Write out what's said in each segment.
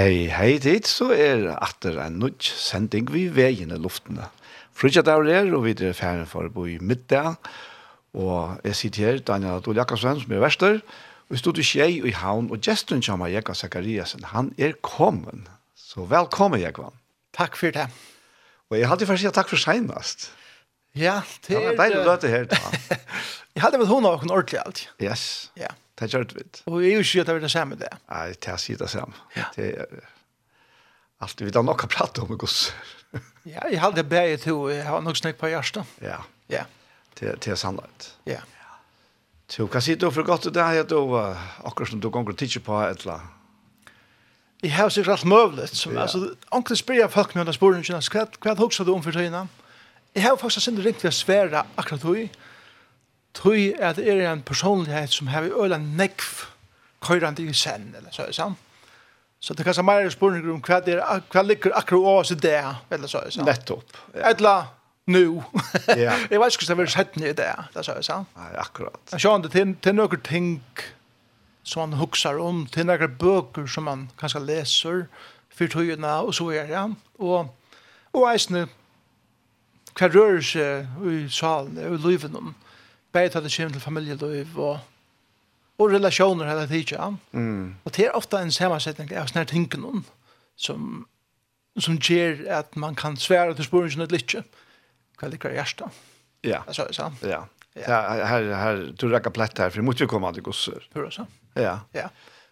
Hei, hei dit, så er atter en nødt sending vi veien i luftene. Frutja der er, og vi er ferdig for å bo i middag. Og jeg sitter her, Daniel Adol Jakobsen, som er verster. Og vi stod i skjei og i havn, og gesten kommer Jekka Zakariasen. Han er kommet. Så velkommen, Jekka. Takk for det. Og jeg hadde først takk for senest. Ja, det er... Det var deilig å løte her, da. jeg hadde vel hun og hun ordentlig alt. Yes. Ja. Yeah. Det er kjørt vidt. Og jeg er jo ikke at det er det samme det. Nei, det er sier det samme. Ja. Det er alltid vi da nok har pratet om hos. ja, jeg har det bare til, jeg har nok snakket på hjertet. Ja. Ja. Det, det er sannhet. Ja. Så hva sier du for godt det er du, uh, akkurat som du ganger tidsi på et eller annet? Jeg har sikkert alt møvlet, som, ja. altså, onkel spør jeg folk med henne sporen, hva, hva hokser du om for tøyene? Jeg har faktisk sinne ringt ved å svære akkurat høy, tøy at det er en personlighet som har øyla nekv køyrande i sen, eller så er det sant. Så det er kanskje mer spørsmål om hva det er, hva ligger akkurat over seg det, eller så er det sant. Nettopp. Ja. Eller nu. Ja. Jeg vet ikke om det er sett ned i det, eller så er det sant. Nei, akkurat. Jeg skjønner det til, til noen ting som man huksar om, til noen bøker som man kanskje leser, for fyrtøyene og så er det. Og, og eisne, hva rører seg i salen, i livet noen, Bare ta det kommer til familieliv og, og relasjoner hele tiden. Mm. Og det er ofte en sammensetning av sånne ting noen som, som gjør at man kan svære til spørsmålene litt ikke. Hva liker hjertet? Ja. Altså, er. Ja. Ja. Her, her, du rekker plett her, for vi måtte jo komme av det gosser. Hører så. Ja. Ja.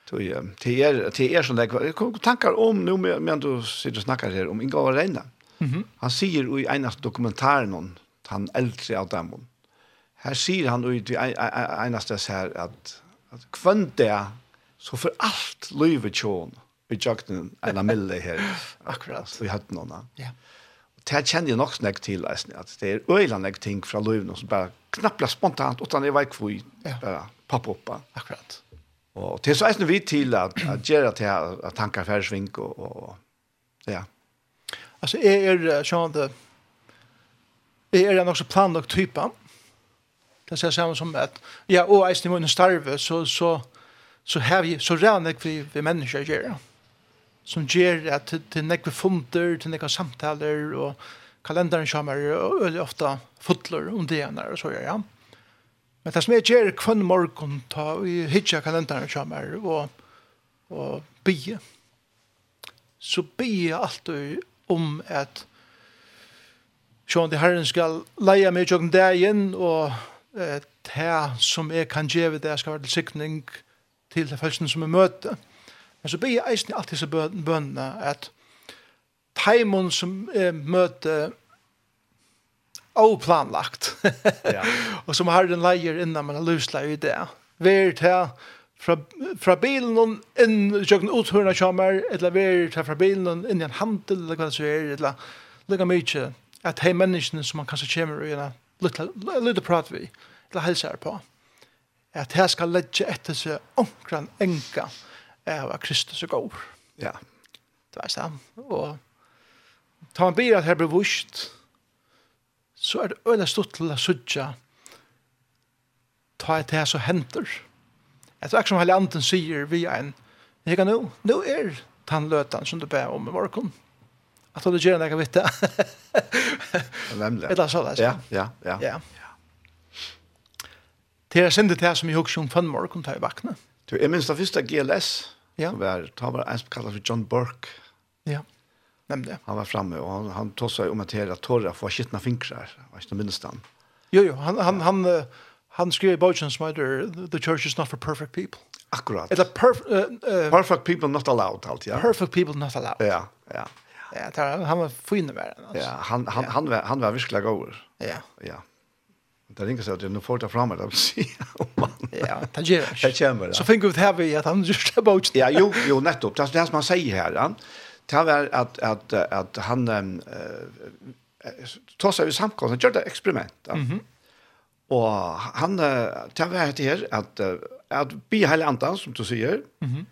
Tog, til er, det er sånn, det er, tankar om, nå med du sitter og snakker her, om Inga Reina. Mm -hmm. Han sier i eneste dokumentaren, han eldre av dem, Her sier han ut i eneste her at, at kvann det så for alt løyve tjån i jøkken en mille her. Akkurat. Vi hadde noen. Ja. Og det kjenner jeg nok snakk til, at det er øyne ting fra løyvene som bare knappla spontant, utan jeg vet hvor ja. bare poppa opp. Akkurat. Og til så eisen vi til at, at gjøre til at tanker færre svink og, og, ja. Altså, er, er sånn at er det nok så planlagt typen? Det ser saman som at, ja, og eisen i munnen starve, så, så, så har vi, så rann jeg vi, vi människor gör. som ger at till til nekve funder, til nekve samtaler, og kalenderen kommer veldig ofte fotler om det ene, och så gör jeg. Men det som jag gör kvann morgon ta i hitja kalenderen kommer, og, og bie, så bie alltid om at Sjån, det herren skal leie meg i dagen, og det som jeg kan gjøre det skal være til sikning til det første som jeg møter. Men så blir jeg eisen i alltid så bønene at teimen som jeg møter oplanlagt. ja. og som har den leier innan man har lusla i det. Vær til fra, fra bilen og inn i kjøkken uthørende kommer, eller vær til fra bilen og inn i en handel, eller hva det så er, eller lukka mykje, at hei menneskene som man kanskje kommer i en lite prat vi, eller hälsar på, at her skal legge etter seg omkran enka av at Kristus er god. Ja. Det var samme. Og ta en bil at her blir vust, så er det øyne stått til å sudja ta et her som henter. Jeg tror ikke som hele Anden sier vi en, jeg kan nå, nå er tannløtan som du ber om i morgen at han gjør noe vitt det. Nemlig. Et eller annet Ja, ja, ja. ja. Det er sindet det som jeg husker om fun morgen til i vakna. Du, jeg minns det første GLS, ja. var, han var en som kallet for John Burke. Ja, nemlig. Han var framme, og han, han tog seg om at det at tårer for kittna fingrar, var ikke minst han. Jo, jo, han, han, han, han skrev i bogen som heter The Church is not for perfect people. Akkurat. Eller perf, uh, uh, perfect people not allowed, alt, ja. Perfect people not allowed. Ja, ja. Ja, tar, han var fin med den. Ja, han han han var han var verkligen god. Ja. Ja. Det ringer så att nu får ta fram det om. Ja, det ger. Det kommer. Så fick vi det här vi att han just about. Ja, jo, jo nettopp. Det är det som man säger här. Han Det var att att att han eh tar sig i samkomst och gör det experiment. Mhm. Och han tar väl det här att att be hela antan som du säger. Mhm.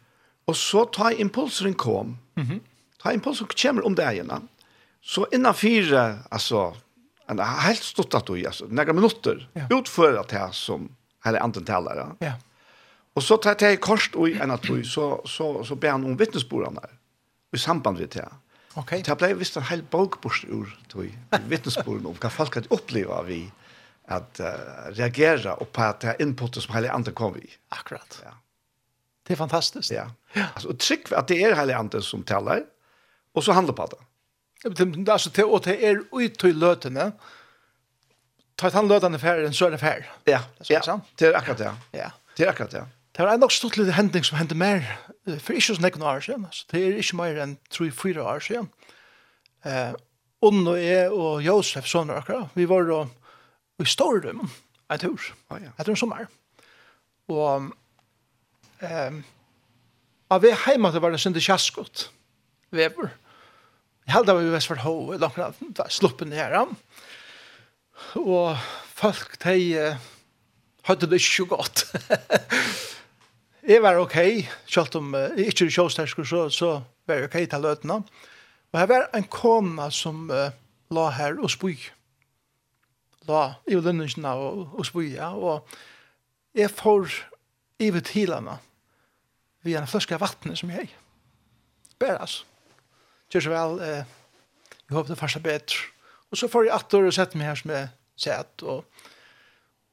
Och så tar impulsen kom. Mhm. Ta en pål som kommer om det igjen. så innan fire, altså, en helt stått at du, altså, några minutter, ja. utfører det som hele andre talere. Ja. Og så tar jeg kort og en at du, så, så, så ber han om vittnesbordene der, i samband med det. Okej. Det ble visst en hel bokbord ur vittnesbordene om hva folk hadde opplevd vi at uh, reagera och på at det inputet som hele andre kom vi. Akkurat. Ja. Det är fantastiskt. Ja. ja. Alltså och tryck att det är hele andre som taler, og så handler på det. Det, Altså, til, og til er ut til løtene, ta et han løtene ferien, så er det fer. Ja, ja. det er akkurat det. Ja. Det er akkurat det. Det er nok stort litt hending som hendte mer, for ikke så nekken år siden, altså, det er ikke mer enn 3-4 år siden. Eh, Onn og jeg og Josef, sånn akkurat, vi var og, i Stordum, en tur, ah, ja. etter en sommer. Og eh, av vi hjemme, det var det sinde kjaskot, vever. Mm Jeg held av i Vestford Hove, langt av sluppen her. Og folk, de hadde det ikke så godt. jeg var ok, selv om jeg ikke er kjøstersker, så, så var jeg ok til løtene. Og her var en kona som uh, la her og spøy. La i lønningsene og, og spøy, ja. Og jeg får i ved tilene via en flaske av vattnet som jeg. Bare altså gjør så vel, eh, jeg håper det første bedre. Og så får jeg atter og sette meg her som jeg sett, og,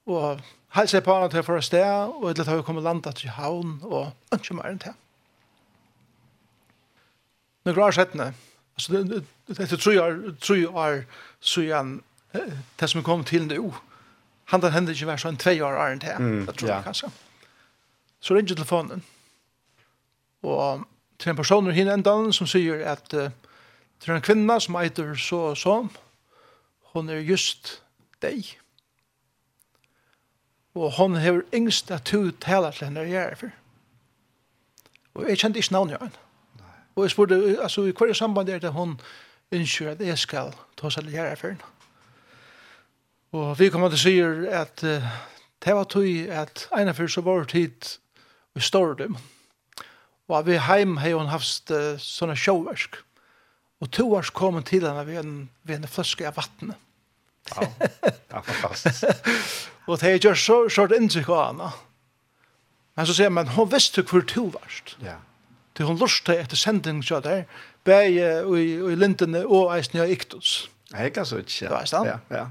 og helse på annet her for å sted, og etter at jeg kommer landet til havn, og ikke mer enn til. Nå grar settene, altså det, det, det, tror jeg, tror jeg, så igjen, det som kom til nå, han den hender ikke vært sånn tve år er enn til, det tror ja. jeg kanskje. Så ringer telefonen, og til en person hin endan som sier at uh, til en kvinna som eiter så og så, hon er just deg. Og hon hever yngst at du tala til henne jeg er for. Og jeg kjente ikke navnet henne. Og jeg spurte, altså i hver samband er det hon ønsker at jeg skal ta seg til jeg er for henne. Og vi kommer til å si at uh, det var tog at ene for så var tid i stordømmen Og vi heim har hun haft uh, sånne sjåversk. Og to års kom hun til henne ved en, ved en fløske av vattnet. Ja, det er fantastisk. og det gjør så kjørt inntrykk av henne. Men så sier man, hun visste hvor to varst. Ja. Til hun lurte etter sending så der, bæg og i, i lintene og eisen i Iktus. Jeg kan så ikke. Det var eisen. Ja, ja.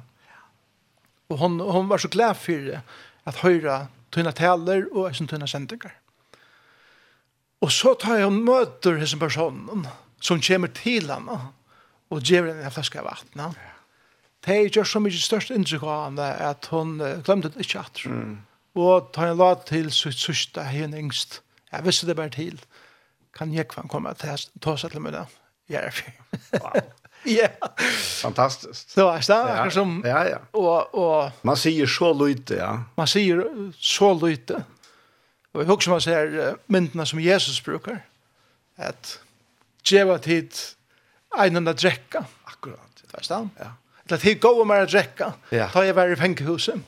Og hun, hun var så glad for at høyre tøyne taler og eisen tøyne sendinger. Og så tar jeg og møter hessen personen som kommer til henne og gjør henne en flaske av vatten. Ja. Det er ikke så mye størst inntrykk av henne at hun glemte det ikke at. Mm. Og tar en lad til sitt søster henne yngst. Jeg visste det bare til. Kan jeg kvann komme til å ta seg til meg det? Jeg er fyr. Wow. Ja. Fantastisk. Det var starkt ja, som ja, ja. Og, og, man sier så lite, ja. Man säger så lite. Og jeg husker man ser myndene som Jesus brukar, at djeva tid egnen å drekka. Akkurat. Det Vet du? Ja. Eller tid gå om å drekka, ja. da jeg var i fengehuset.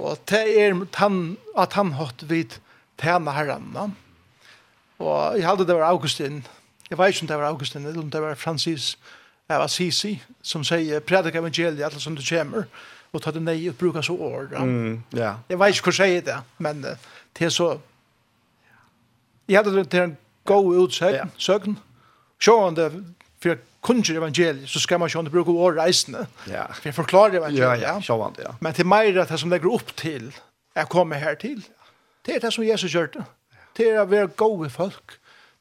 Og det er han, at han hatt vid tjene herrene. Og jeg hadde det var Augustin. Jeg vet ikke om det var Augustin, eller om det var Francis av Assisi, som sier, predik evangeliet, alt som du kommer, og ta det nei og bruka så år. Mm, ja. Jeg vet ikke hvor sier det, men... Uh, til så jeg hadde det til en god utsøgn, søgn, sjående for kunnskjer evangeliet, så skal man sjående bruke å reisende, ja. for jeg forklarer evangeliet. Ja, ja, sjående, ja. Men til meg det som legger opp til, jeg kommer her til, det er det som Jesus gjør det. Det er å være gode folk,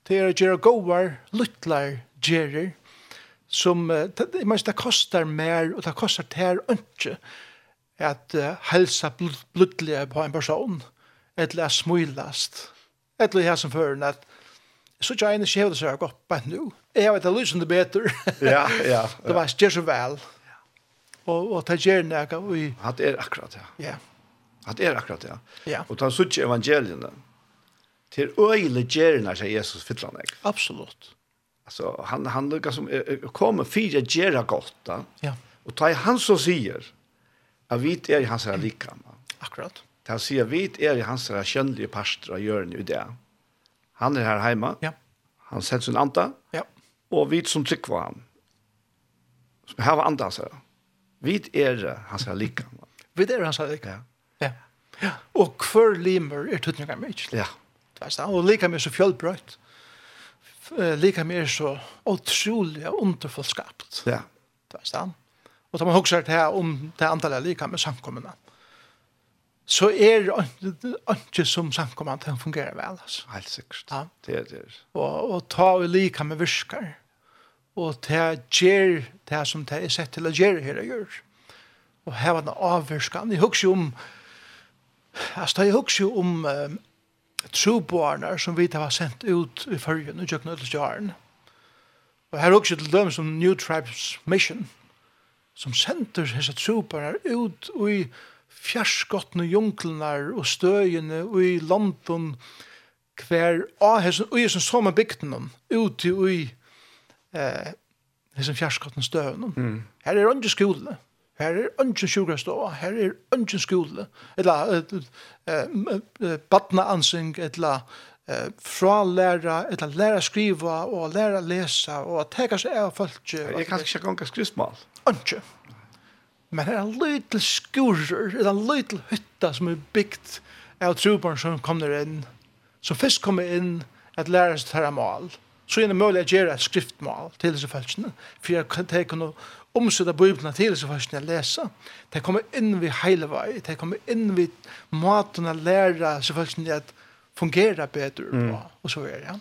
det er å gjøre gode, luttler, gjerer, som, det, men det kostar mer, og det kostar ter ønske, at uh, helsa blodlige på en person, eller er smulast, eller jeg som fører at så ikke enn ikke hevde seg godt bare nå, Jeg vet det lysen det beter. ja, ja. Det var ikke så vel. Og, og det gjør jeg og vi... Hatt er akkurat, ja. Ja. Hatt er akkurat, ja. Ja. Og ta sutt evangeliene. Til øyelig gjerne sier Jesus fytlan jeg. Absolutt. Altså, han, han lukket som kommer fire gjerne godt, da. Ja. Og ta i han som sier at vi er i hans her likkamma. Akkurat. Akkurat Det han sier, vi er i hans her kjønnelige pastor og gjør i det. Han er her hjemme. Ja. Han sender sin anda. Ja. Og vi som trykker på han. Som her var anda, sier Vi er i hans her lika. Vi er hans her lika. Ja. ja. ja. Og hver limer er tøtninger mye. Ja. Det er og lika mye så fjølbrøyt. Lika mye så utrolig og underfullt skapt. Ja. Det er stand. Og da man husker det her om det antallet lika med samkommende. Ja så er det ikke som samkommende til å fungere vel. Altså. Helt sikkert. Ja. Det er det. Og, og ta og like med virker. Og ta gjør det som det er sett til å gjøre her og gjør. Og heva den avvirskene. Jeg husker jo om altså, jeg husker jo om um, troboarne som vi har sendt ut i førjen og kjøkken til jaren. Og her husker til dem som New Tribes Mission som sender disse troboarne ut och i fjerskottene junglene og støyene og i London hver av hessen og i hessen som er bygden ute i eh, hessen fjerskottene støyene mm. her er andre skolene Her er ønsken sjukrastå, her er ønsken skole, eller eh, badnaansing, eller eh, fra læra, eller læra skriva, og læra lesa, og teka seg av folk. Jeg kan ikke ganga skriftmål. Ønsken. Men her er en lytel skurer, er en liten hytta som er bygd av trobarn som kommer inn, som først kommer inn at lære seg tæra mål. Så er det mulig å gjøre et skriftmål til disse følelsene, for jeg kan de noe omsøtta Bibelen til disse følelsene jeg leser. De kommer inn ved hele vei, de kommer inn ved maten å lære disse følelsene at fungera bedre, mm. og, så er det. Ja.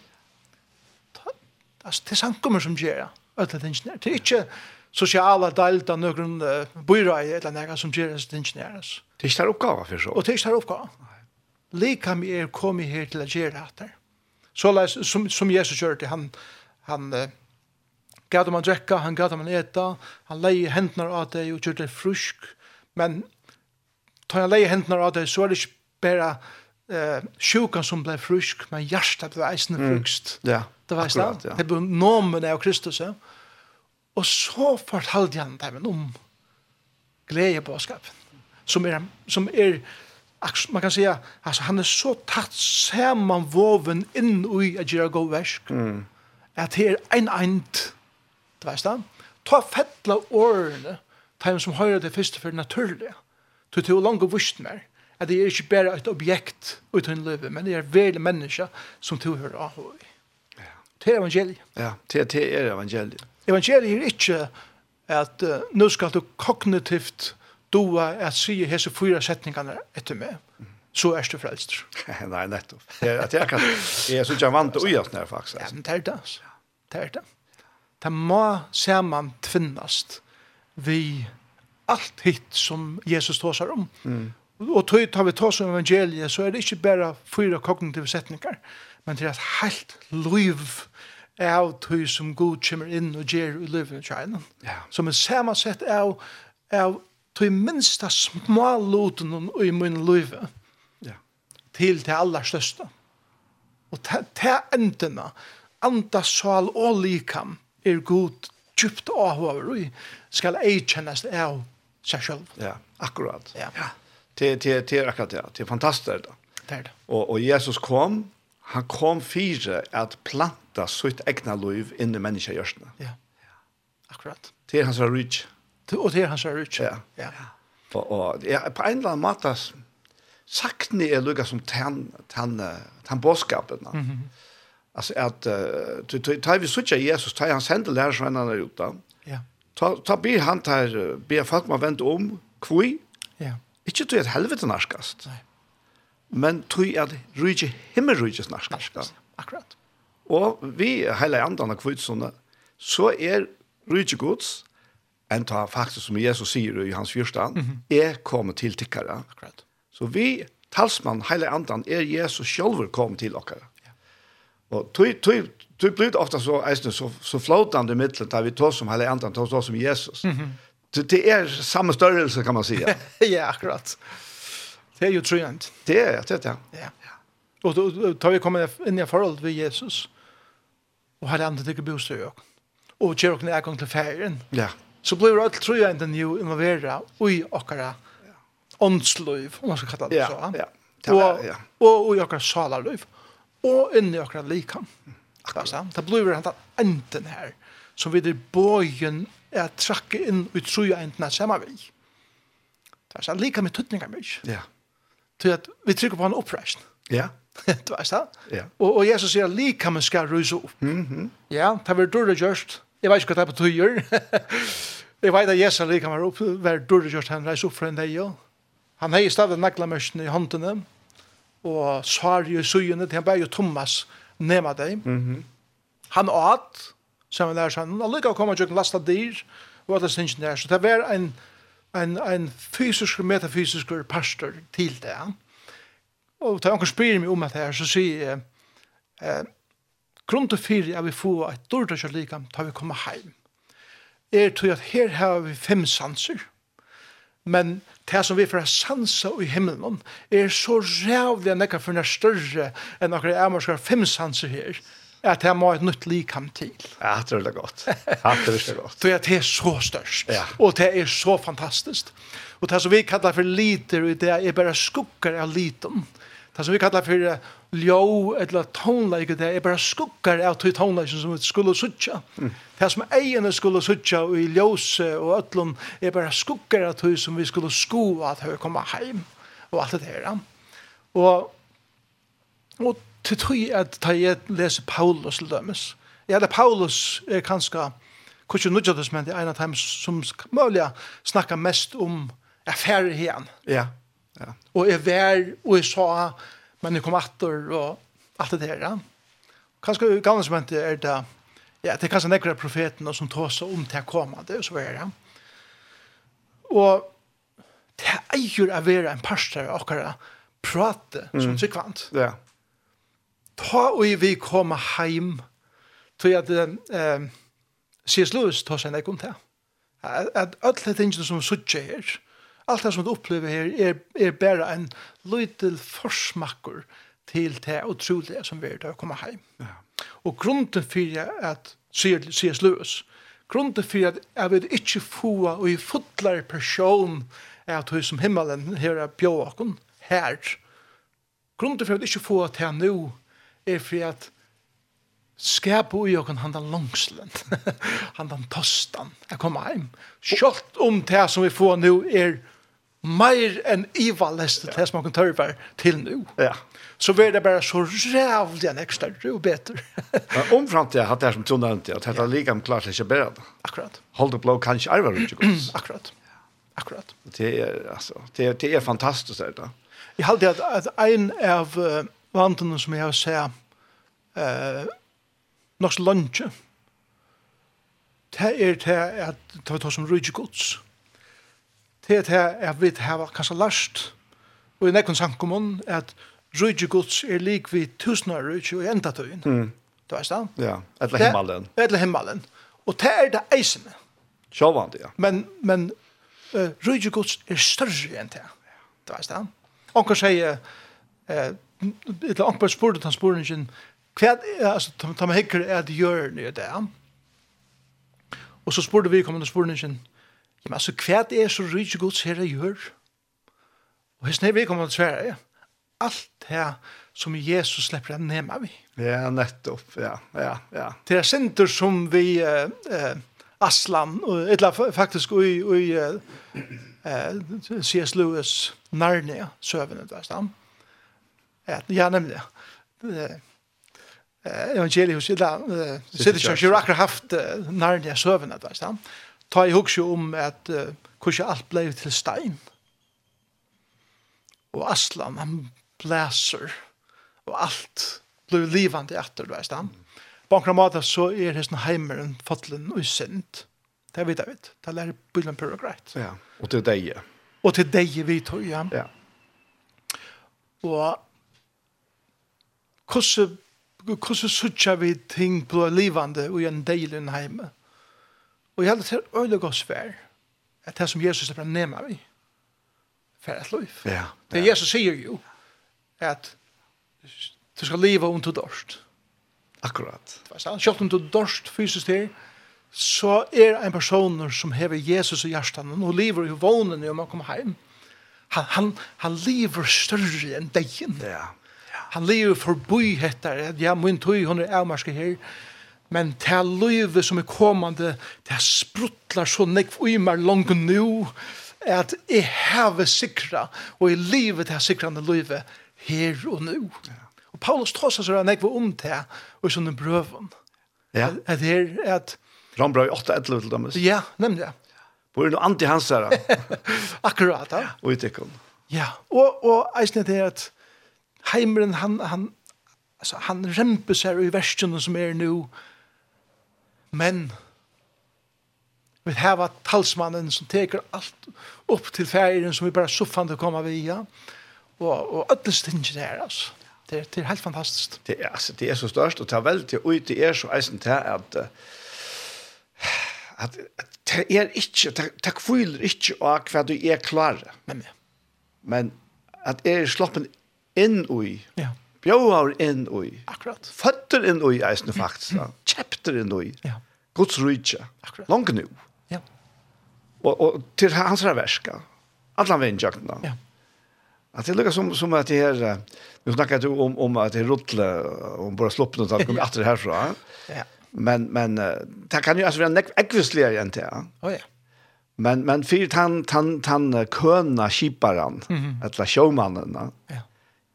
Altså, Det er samkommer som gjør det, det er ikke sosiala delta noen uh, byra i eller nega som gjeres til ingeniæres. Det er ikke der oppgave for så. Og det er ikke der oppgave. Lika mi er kommet her til å gjere etter. Så leis, som, som Jesus gjør det, han, han uh, gav dem å drekke, han gav dem å ete, han leie hendene av det og gjør det frusk, men tar han leie hendene av det, så er det ikke bare eh, sjukan som ble frusk, men hjertet ble eisende frukst. Ja, det var akkurat, ja. Det ble nomen av Kristus, ja. Eh? Og så fortalte han dem om gledebåskapen, som er, som er man kan säga alltså han är så tatt samman woven in i att göra god väsk. Mm. Att här en eind. Du vet det? Ta fettla årene, ta som høyre det første for naturlige. Du tog langt og vust mer. At det er ikke bare et objekt uten livet, men det er veldig mennesker som tilhører av høy. Det er evangeliet. Ja, det er evangeliet. Evangeliet er ikke at uh, nå skal du kognitivt doa at sige hese fyra setningene etter meg. Så er du frelst. Nei, nettopp. At jeg, kan, jeg er så ikke vant til å gjøre det faktisk. Ja, men det er det. Det er det. Det må sammen tvinnast vi allt hitt som Jesus tåsar om. Mm. Og tog tar vi tås om evangeliet så er det ikke bare fyra kognitive setningar, men det er et helt liv av tøy som god kommer inn og gjør i livet i kjærene. Ja. Som er samansett av, av tøy minsta små loten i min liv ja. til til aller største. Og til endene, anda, sal og likam er god djupt avhåver og skal eikjennes av seg selv. Ja, akkurat. Ja. ja. det, det er akkurat det. Ja. er fantastisk det. Det er det. Og, og Jesus kom, han kom fyra at planta sitt egna liv inn i menneskegjørsene. Ja. ja. Akkurat. Til hans rich. Til og til hans rich. Ja. Ja. Og, og ja, på en eller annen måte sakne er lukka som tan tan tan boskapen. Mhm. Mm -hmm. alltså att uh, tar vi söka Jesus tar han sände lärarsvännerna ut då. Ja. Ta ta be han tar be folk man vänt om kvui. Ja. Inte till ett helvete narskast. Nej men tui at rujje himmelrujje snarska. Akkurat. Og vi heila andan av kvitsona, så er rujje gods, enn ta faktisk som Jesus sier i hans fyrstand, mm -hmm. er kommet til tikkara. Akkurat. Så vi, talsmann, heila andan, er Jesus sjolver kommet til okkara. Ja. Og tui, tui, tui blir ofta så, eisne, så, så flotande mittlet, da vi tar som heila andan, tås som Jesus. Mm -hmm. det, det er samme størrelse, kan man säga. ja, akkurat. Det er jo trönt. Det er det, ja. Ja. Og då tar vi komma inn i forhold vid Jesus. og har andre tykker bostad jag. Och kör och när jag kom till färgen. Ja. Så blir alt allt tror jag involvera i åkara åndsløyv, om man skal kalla det ja. så. Ja, ja. Og, och, och i åkara salarløyv, Og inn i åkara likam. Akkurat. Det blir det enten her som vi der bøyen er trakke inn i trøyentene sammen vi. Det er sånn, lika med tøtninger mye. Ja til at vi trykker på en uppression. Ja. du vet det? Ja. Og, og Jesus säger lika man skal ruse opp. Mm -hmm. Ja, det var dårlig gjørst. Jeg vet ikke hva det er på tøyer. jeg vet at Jesus lika man opp, var dårlig gjørst, han reis fra en dig. Han har ju stavet naglamörsen i håndene, og svar i søyene til han bare jo Thomas nema deg. Mm -hmm. Han åt, som han lærer seg, han lyckas komma och lasta dyr. og alle synsyn der. Så det var en en, en fysisk og metafysisk pastor til det. Og da han spyr meg om at her, så sier jeg, eh, grunn til fire er vi få et dårlig kjørt likam da vi kommer hjem. Er til at her har vi fem sanser, men det som vi får sansa i himmelen er så rævlig enn ekka for større enn akkurat er fem sanser her at det må et nytt likam til. Ja, det er det godt. Det er godt. det er så størst, ja. og det er så fantastisk. Og det som vi kallar for liter, det er bare skugger av liten. Det som vi kallar for ljå, eller tonleik, det er bare skugger av tog tonleik som vi skulle suttja. Mm. Det som eierne skulle sutja i ljåse og ötlun, er bare skugger av tog som vi skulle sko at vi kommer heim, og alt det der. Og, og til tog at ta jeg lese Paulus til dømes. Ja, det Paulus er kanskje kanskje nødgjødes, men det er en av dem som mulig snakker mest om affærer igjen. Ja, ja. Og jeg var, og jeg sa, men jeg kom atter, og alt det der. Kanskje gamle som er det, ja, det er kanskje nekker profeten som tar seg om til å komme, det er så er det. Og det eier å være en pastor av akkurat prate som tryggvant. Ja, ja ta og vi koma heim, tog at eh, C.S. Lewis tar seg nek om det. At, at alle de tingene som suttje her, alt det som du opplever her, er, er bare en lydel forsmakker til det utrolige som vi er til å komme heim. Ja. Og grunden for at sier C.S. Lewis, grunden for at jeg vil ikke få og i fotlar person er at som himmelen her er bjåkken her, grunden for at jeg ikke få til nå er for at skapa i okken han langslen, han tostan, jeg kommer heim. Kjølt om det som vi får nå er mer enn ivalest det som man kan tørver til nå. Ja. Så blir det bare så rævlig en ekstra og bedre. Men omframt jeg hatt det som Trond nevnte, at dette ligam klart ikke bedre. Akkurat. Hold up low kan ikke arve rundt gods. Akkurat. Akkurat. Det er, altså, det er, det er fantastisk det da. Jeg halte at, at en av uh, vantene som jeg har sett eh, norsk lunsje. det er det at det var det som rydde gods. Det er det at vi har kanskje lært, og i nekken sankumon, at rydde gods er lik vi tusen rydde og enda tøyen. Mm. Du veist det? Ja, etter himmelen. Etter himmelen. Og det er det eisende. Sjåvand, ja. Men, men uh, rydde gods er større enn det. Du veist det? Onker sier, eh, et eller annet spurte han spørningen, hva er, altså, ta meg hikker er det gjør nye det, Og så spurte vi kommende spørningen, men altså, hva er så rydde gods her jeg gjør? Og hvis vi kommer til svære, ja. Alt her som Jesus slipper han nema vi. Ja, nettopp, ja, ja, ja. Det er senter som vi, eh, eh, Aslan, og, eller faktisk, og i, og i eh, C.S. Lewis, Narnia, søvende, der stand. Mm Ja, ja, nemlig. Evangeliet sida, sitter kjøk, ikke akkurat haft nærlige søvende, da, stand. Ta i hugsi om at hvordan alt ble til stein. Og Aslan, han blæser, og alt blei livande etter, da, stand. På en måte så er hesten heimeren fotlen og synd. Det vet jeg vet. Det lærer bilen pura greit. Ja, og til deg. Og til deg vi tog, ja. Ja. Og hvordan hvordan sutja vi ting på livande og en del i heime. Og jeg heldur til øyla godt svær at det som Jesus er nema vi for et liv. Ja, ja. Det Jesus sier jo at du skal leva om du dorst. Akkurat. Selv om du dorst fysisk til så er en person som hever Jesus i hjertan og lever i vånen når man kommer heim. Han, han, han lever større enn degen. Ja, han lever forbi etter, ja, min tøy, hun er avmarske her, men det er løyve som er kommande, det er spruttlar så nekv i mer langt nu, at jeg have sikra, og i livet det er sikrande løyve, her og nu. Og Paulus tås seg nek nekv om det, og sånn en brøven. Ja. At her, at... Rambrøy 8-11 til dem. Ja, nemlig. Hvor er det anti-hans her? Akkurat, ja. Og i tikkene. Ja, og, og eisen er det at heimeren, han, han, altså, han remper seg i versjonen som er nå, men vi har talsmannen som teker alt opp til ferien som vi bare soffande kommer via, og, og alle stingene her, altså. Det er, det er helt fantastisk. Det er, altså, det er så størst, og det er veldig ut, det er så eisen til at, at, at det er ikke, det, det kviler ikke av hva du er klar. Men, men at er sloppen inn i. Ja. Bjóar inn i. Akkurat. Føtter inn i eisne faktisk. Mm. Chapter inn i. Ja. Guds rydja. Akkurat. Langt nu. Ja. Og, og til hans verska. Alla vindjökna. Ja. Att det lukar som, som att det här, nu snackar du om, om att det är rutle, om bara sloppen och tal, kommer att det härifrån. Ja. Men, men det kan ju alltså vara äggvisligare än det. Oh, ja. Men, men för han, han, han köna kiparan, mm -hmm. eller showmannen, ja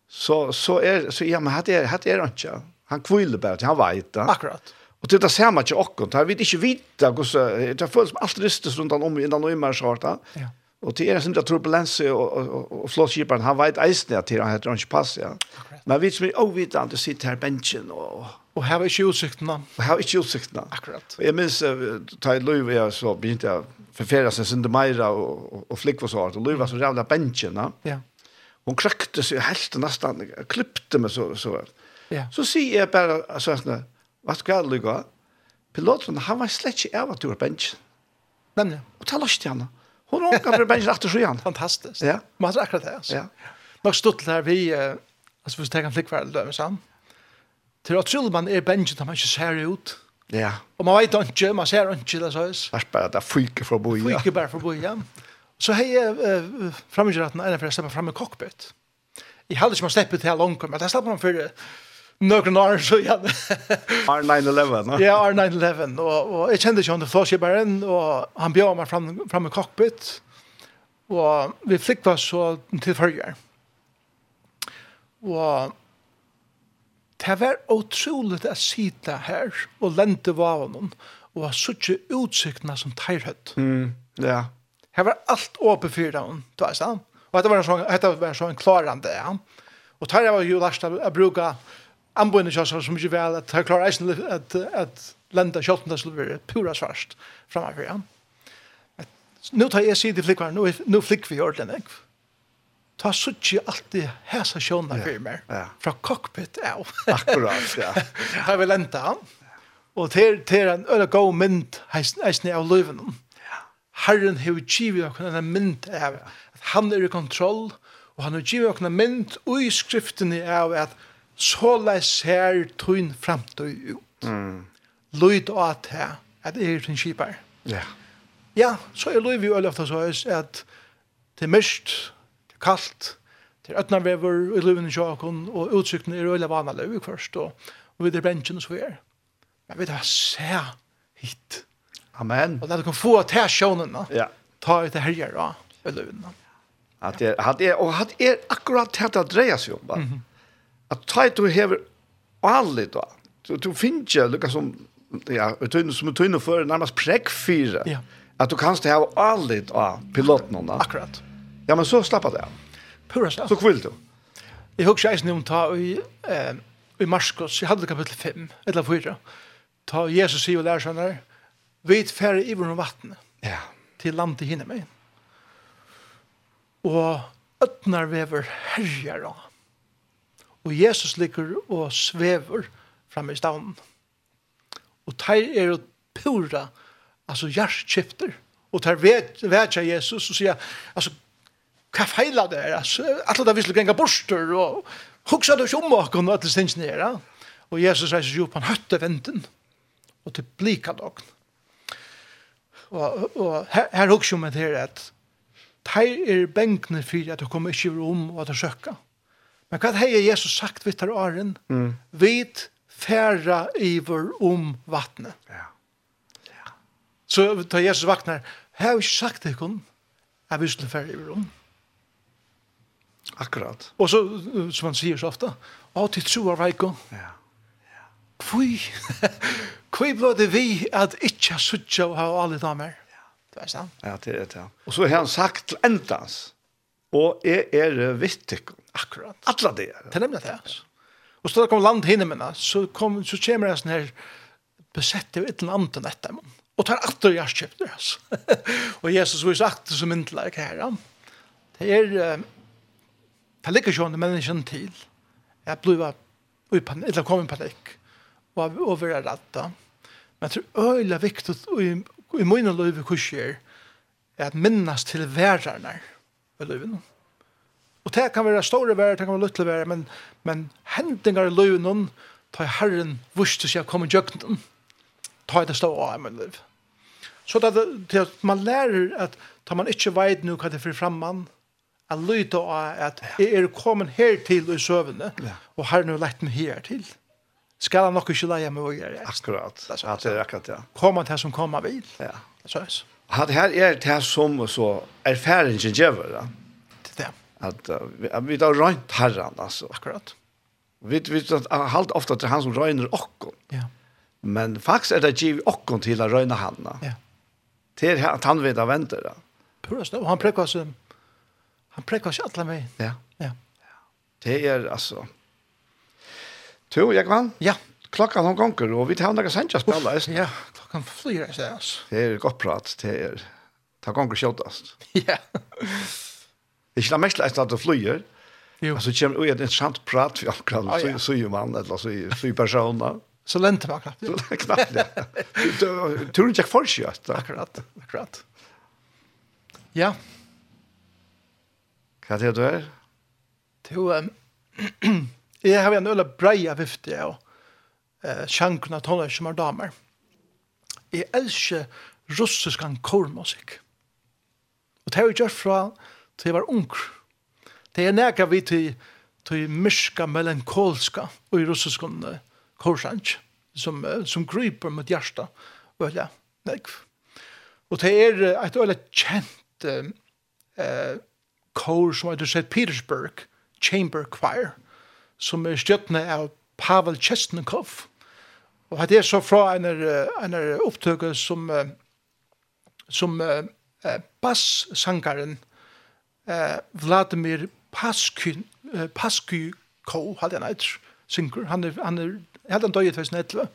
så så är så ja men hade är hade är inte. Han kville bara att han vet det. Akkurat. Och det där ser man inte och han vet inte vita hur så det förs allt rystes runt om innan och i mars Ja. Och det är sånt där turbulens och och, och flåskiparen han vet isen att han heter inte pass ja. Men vi som är ovitande sitter här benchen och Och här är utsikterna. Och här är utsikterna. Akkurat. Och jag minns uh, ta i Löv jag så begynte jag förfära sig sin demira och, och, och flick var så att Löv var så jävla bänken. Ja hon krökte sig helt nästan klippte mig så så. Ja. Så säger jag bara så här, vad ska det gå? Piloten han var slett inte över tur bench. Nämligen. Och ta loss till henne. Hon åker för benchen efter sjön. Fantastiskt. Ja. Man har akkurat det alltså. Ja. Nog stått där vi alltså vi tar en flickvärld där sen. Till att skulle man är benchen där man inte ser ut. Ja. Och man vet inte, man ser inte det så. Fast bara där fyker från bojan. Fyker bara från ja. Så hei uh, framgjøraten er for jeg slipper frem i cockpit. Jeg hadde ikke man slipper til langt, men jeg slipper man for noen år, så jeg R911, no? Ja, R911, og, og jeg kjente ikke han til flåskibæren, og han bjør meg fram, fram i cockpit, og vi flikva så til følger. Og det var utroligt å sitte her og lente vavnen, og ha suttje utsiktene som teirhøtt. Mm, ja. Yeah. Her var alt åpen for dem, du vet han. Og dette var en sånn, dette var en sånn klarande. Ja. Og tar jag var ju last att bruka anbundna chanser som ju väl att klara isen att at, landa skotten där skulle være pura svarst fremover, ja. Nå tar jeg sig det flikkvaren, nå, nå flick vi ordentligt. Ta suttje alltid hæsa sjåna fyrir meg, fra cockpit av. Akkurat, ja. Her vi lenta han. Og til, til en øyla god mynd eisne av løyvenom. Herren har givet oss en mynd av at han er i kontroll, og han har givet oss en mynd i skriftene av at så såleis ser tøyn framtøy ut. Mm. Løyd og at her, at er tøyn kipar. Ja. Ja, så er løy vi jo ofta så at det er mørkt, det er kaldt, det er øtnarvever i løyven i sjakon, og utsiktene er øyla vana løy først, og, og vi er bensjen og så er. Men vi tar se hit. Amen. Och det kan få att här sjånen. Ja. Ta ut det här gör då. Att det hade er, och hade er akkurat det att dreja sig om va. Mm -hmm. Att ta ut du hever allt då. så du finner ikke Lucas som ja, tunn som tunn för närmast präck fyra. Ja. Att du kanst ha allt av piloten då. Akkurat. Ja, men så slappa det. Pura slapp. Så kvill du. Jag hugger sig om ta i eh i Marskos, jeg hade kapitel 5 eller 4. Ta Jesus sig och lärsarna vi færre i vårt vattnet ja. til landet hinne meg. Og øtnar vever herjar Og Jesus ligger og svever framme i stavnen. Og teir er og pura, altså hjertskifter. Og teir vet, vet jeg Jesus og sier, altså, hva feila det er? Altså, alle det visste genga borster og hoksa du ikke om åkken og alle stinsen her. Og Jesus reiser jo på en høtte venten og til blika dogn. Og, og her, her hugsa om det her at Teir er bengner for at du kommer ikke om og at du søkker. Men hva har Jesus sagt vidt her åren? Mm. Vit færa iver om vattnet. Ja. ja. Så tar Jesus vaknar, har jeg ikke sagt det kun, jeg vil ikke færa iver om. Akkurat. Og så, som han sier så ofte, å, til tro av veiko. Ja kvui, kvui blå det vi at ikkje suttja og ha alle damer. Ja, det er sant. Ja, det er det, ja. Og så har han sagt til endans, og jeg er vittig. Akkurat. Alla det er. Det er nemlig det, altså. Og så da kom land hinne minna, så, kom, så kommer det sånn her besett av et eller annet enn etter man. Og tar atter hjertkjøpter, altså. og Jesus viser atter som myndelig her, ja. Det er, det ligger sånn menneskene til. Jeg ble i panikk, eller kom i panikk og og vera ratta. Men jeg tror øyla viktig og i, i mina liv kurser er at minnes til værerne i livet. Og det kan være store vær, det kan være lutle vær, men, men hendingar i livet tar herren vurs til seg å komme i jøkken tar det stå av i min liv. Så det, det at man lærer at tar man ikke veit nu hva det fyrir framman, at lyta av at jeg er kommet her til i søvende, ja. og herren har lett meg her til skal han nok ikke leie med å gjøre. Akkurat. Det er akkurat, ja. Kommer til som kommer vil. Ja. Så er det. Hatt her er det som så erfaringen gjør, da. Det er det. At vi da røynt herren, altså. Akkurat. Vi, vi halt ofta til han som røyner okkon. Ja. Men faktisk er det giv okkon til å røyne han, da. Ja. Til at han vet av venter, da. Purast, og han prekker seg, han prekker seg alle med. Ja. Ja. Det er, altså, To, Jekvann? Ja. Klokkan hon gonger, og vi tar hundra sanja spela. Ja, klokkan flyr er altså. Det er godt prat, det er... Ta gonger kjøttast. Ja. Ikke la mest lest at du flyr. Jo. Altså, det kommer jo et interessant prat for akkurat, ah, ja. så er jo mann, eller så er jo personer. Så lente man knappt. Så knappt, ja. Tror du ikke for seg, Akkurat, akkurat. Ja. Hva er det du er? Du, um, Jeg har en øyla breia vifte av eh, sjankene av tonlager som er damer. Jeg elsker russiskan kormusikk. Og det har jeg gjort fra til jeg var ung. Det er nega vi til, til myska melankolska og i russiskan uh, korsang som, uh, som gryper mot hjärsta og ja, negv. Og det er et øyla kjent uh, kor som heter St. Petersburg Chamber Choir. Mm som er stjøttene av Pavel Chesnikov. Og det er så fra en, en opptøke som, som uh, bass-sangeren uh, Vladimir Pasky, uh, Paskykov, hadde han eit, synger. Han er, han er helt en døy i 2011.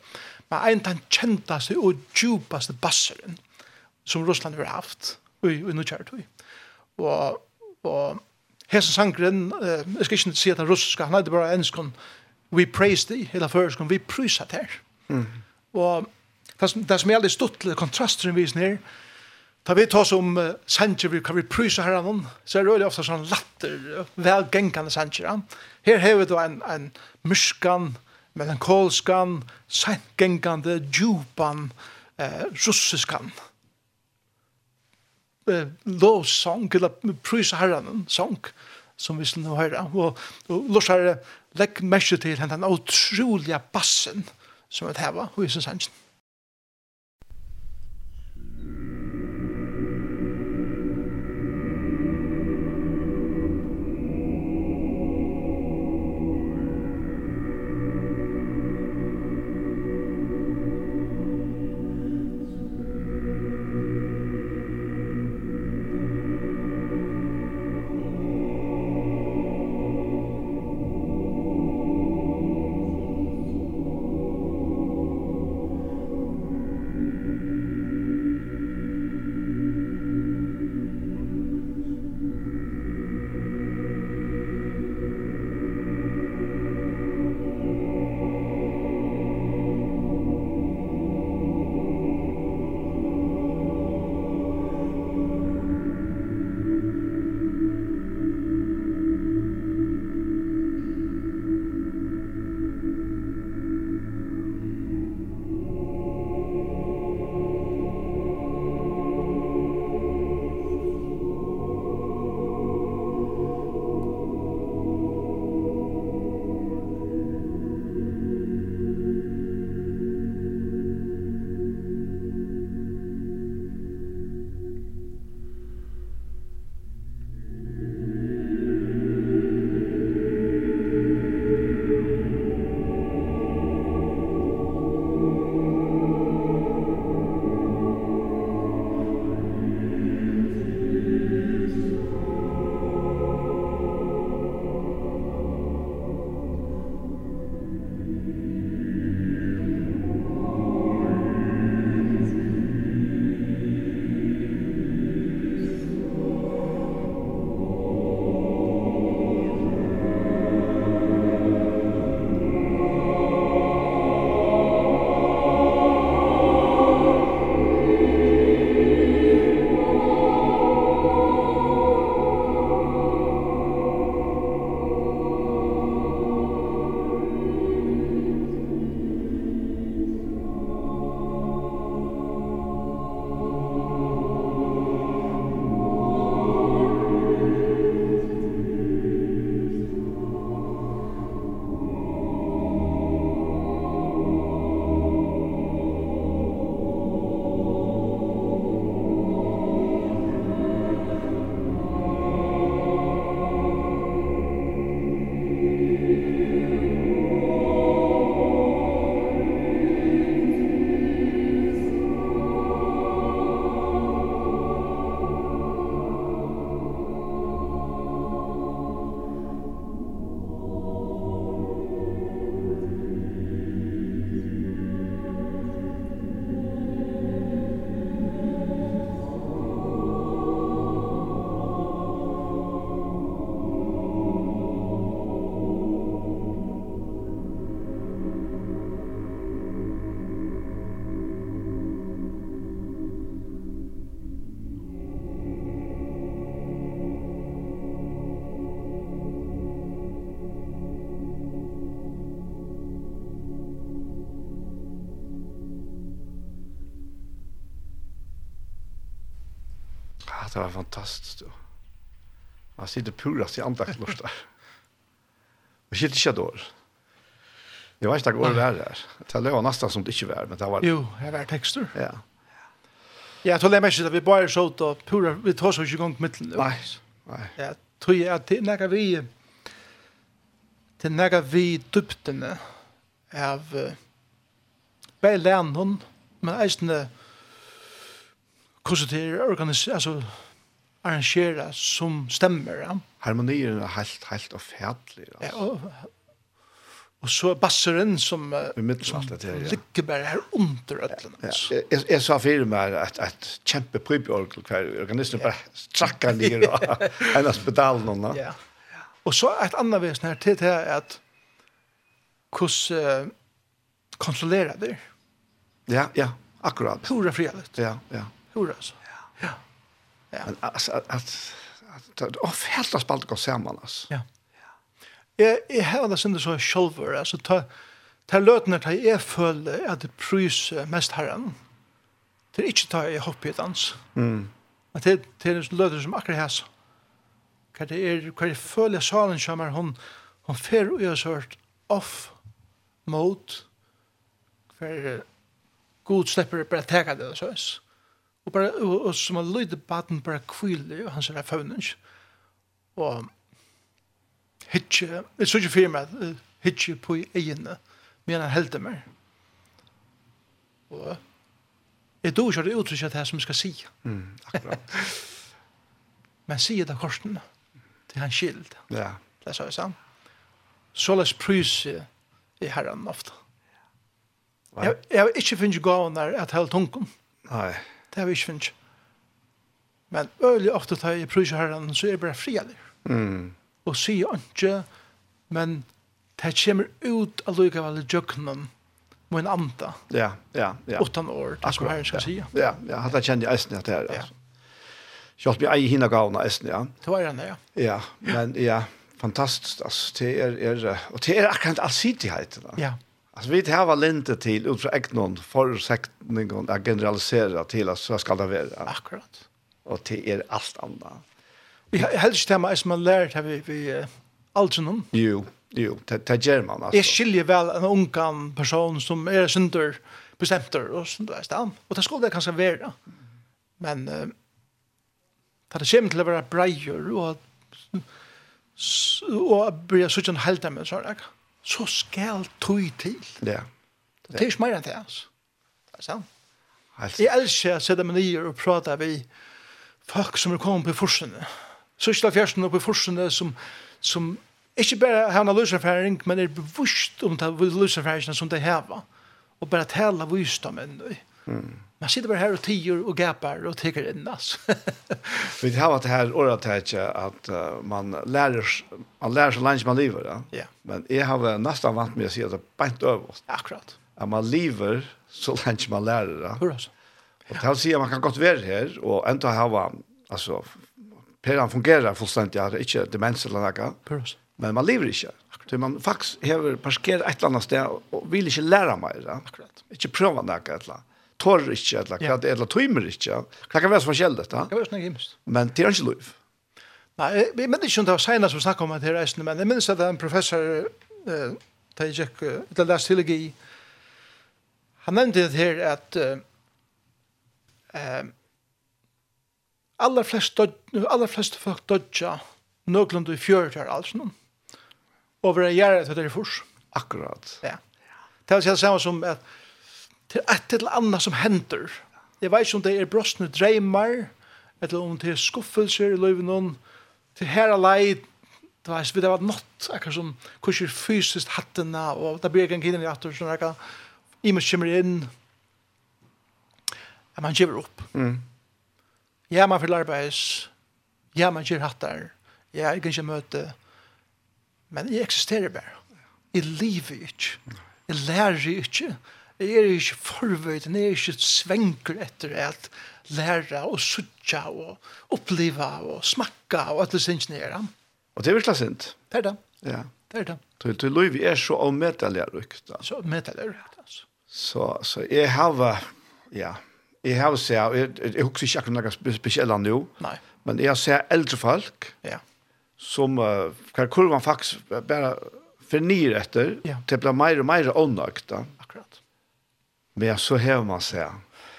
Men en av den kjentaste og djupaste basseren som Russland har haft i, i Nukjærtøy. Og, og hesen sangren, eh, jeg skal ikke si at han russiska, han hadde bare enskon, we praise thee, hela føreskon, vi prysa ter. Mm. Og det som, det som er aldri stått til kontrasten vi her, Da vi tar som uh, sanger vi kan vi prysa her annan, så er det veldig ofta sånn latter, velgengande sanger. Her har vi da en, en myskan, melankolskan, sengengande, djupan, eh, russiskan. Mm eh, lovsang, eller prysherren sang, som vi skulle høre. Og, og Lorsare legg merke til den utrolige bassen som vi heva, og i sin sannsyn. det var fantastiskt. Då. Man sitter purast i andaktlortar. Och shit shit då. Det vet inte går det där. Det var nästan som det inte var, men det var Jo, det var tekster. Ja. Ja, tog det mest at vi bare så ut og pura vi tar så ikke gång mitt. Nej. Nej. Ja, tror det er när vi Det er när vi duptene av bälen hon men eisne hvordan det er organisert, altså arrangera som stämmer. Ja. Harmonier är helt, helt och färdlig. Ja, och, och så basseren som, uh, som det, ja. ligger bara här under ödlen. Ja, ja. Jag, jag sa för mig att, att kämpa prypjolk kvar organismen ja. bara trackar ner och hennes pedalen. Ja. ja. Och så ett annat vis här till det är att kus uh, kontrollera det. Ja, ja, akkurat. Hurra frihet. Ja, ja. Hurra så. Ja. ja. Alltså at at at och helt att spalt går sammen alltså. Ja. Jeg, jeg har det synd så själver altså ta ta lötnar ta är full at det prys mest herren. Det er ikke ta jag hopp i dans. Mm. Att det det är lötnar som akkurat här Hva det er, hva kan føler salen som hun, hun fer og gjør sørt off mode för god slipper bare teka det så. Og, bare, og, og som en lydde baden bare kviler, han sier, jeg føvner Og hitje, jeg så ikke fyrir meg, hitje på egene, men han heldte meg. Og jeg dår ikke det uttrykket det som jeg skal si. Mm, akkurat. men sier det korsen, det han skild. Ja. Det sa jeg sånn. Så les prys i herren ofte. Ja. Jeg, jeg har ikke finnet gavene at jeg har tungt Nei. Det har vi ikke finnet. Men øyelig ofte tar jeg prøyser herren, så er jeg bare frialig. Mm. Og sier ikke, men det kommer ut av lykkevel i djøkkenen med en anta. Ja, ja, ja. Åttan år, det som herren skal si. Ja, ja, hadde jeg kjent i eisen at det er, altså. Kjalt vi ei hinna gavna eisen, ja. Det var den, ja. Ja, men ja, fantastiskt, altså, det er, er og det er akkurat allsidighet, da. Ja, Alltså vi har väl inte till ut för egnon försäktningen att generalisera till att så ska det vara. Akkurat. Och till er allt annat. Vi helst tema som man lärt har vi vi allsnom. Jo, jo, det det gör man alltså. Det skiljer väl en ung person som är synder bestämter och sånt där stam. Och det skulle det kanske vara. Men eh för det skämt till att brejer och och börja så en helt med så där så skal tog til. Ja. Det er ikke mer enn det, altså. Det er sant. Helt. Jeg elsker å sette meg nye og prate med folk som er kommet på forsene. Sørste fjersten oppe i forsene som, som ikke bare har en løserfæring, men er bevisst om de løserfæringene som de har. Og bare tale visdommen. Mm. Man sitter bare her og tiger og gapar og tycker inn, altså. Vi har varit här och att att man lærer, man lærer så lunch man lever, ja. Ja. Men jeg har vært nesten vant med å mig att säga att bänt över. Akkurat. At man lever så lunch man lär det. Hur til å si at man kan gott vara här och ändå ha alltså Peran fungerar fullständigt, det er ikke demens eller noe. Hur altså? Men man lever inte. Så man faktisk har parkerat et eller annet sted og vil ikke lære mer, ja. Akkurat. Inte pröva något eller annat tårer ikke, eller, ja. eller tøymer ikke. Det kan være så forskjellig dette. Det var sånn himmelsk. Men det er ikke lov. Nei, jeg minnes ikke om det var senere som snakket om det her reisende, men jeg minnes at en professor, eh, da jeg gikk, da leste teologi, han nevnte det her at uh, aller flest, aller flest folk dødja nøglund i fjøret her, altså noen. Over en gjerne til det er fors. Akkurat. Ja. Det er det samme som at til et eller annet som hender. Jeg vet ikke om det er brostne dreimer, eller om det er skuffelser i løyven noen, til her alei, det var vi det var nått, akkurat som kurser fysisk hattene, og det blir en kiden i atter, sånn akka, i meg kommer inn, at man giver opp. Mm. Ja, man får arbeids, ja, man gir hattar, ja, jeg kan ikke møte, men jeg eksisterer bare. Jeg lever ikke. Jeg lærer ikke. Jeg er ikke forvøyd, jeg er ikke svenker etter at læra og sutja og oppleva og smakka og at det syns nere. Og det er virkelig sint. Det er det. Ja. Det er det. Du, til Løyvi er så avmetalleruk. Så avmetalleruk, altså. Så, så jeg har, ja, jeg har sett, jeg, jeg, jeg husker ikke akkurat noe spesielt nå. Nei. Men jeg har sett eldre folk. Ja. Som, uh, hva kurvan faktisk bare fornyer etter. Ja. Til å bli mer og mer åndøkt. Akkurat. Men så hever man seg.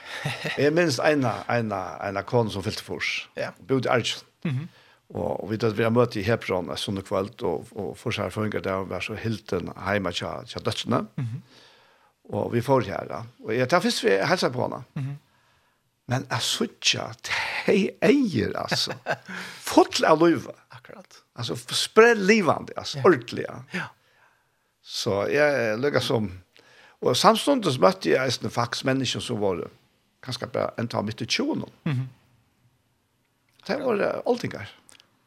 Jeg minns en av kone som fyllte for oss. Ja. Bud Arjen. Mm -hmm. Og, og vi vet at vi har møtt i Hebron en sånn kveld, og, og for seg det å være så hilten hjemme til, til dødsene. Mm -hmm. Og vi får her da. Og jeg tar først vi helser på henne. Mm -hmm. Men jeg synes ikke at jeg eier, altså. Fått av løyve. Akkurat. Altså, spred livende, altså, ja. ordentlig. Ja. Så jeg lykker som Og samstundes møtte jeg eisne faktisk mennesker som var kanskje bare en ta mitt i tjonen. Mm -hmm. Det var uh, alltingar.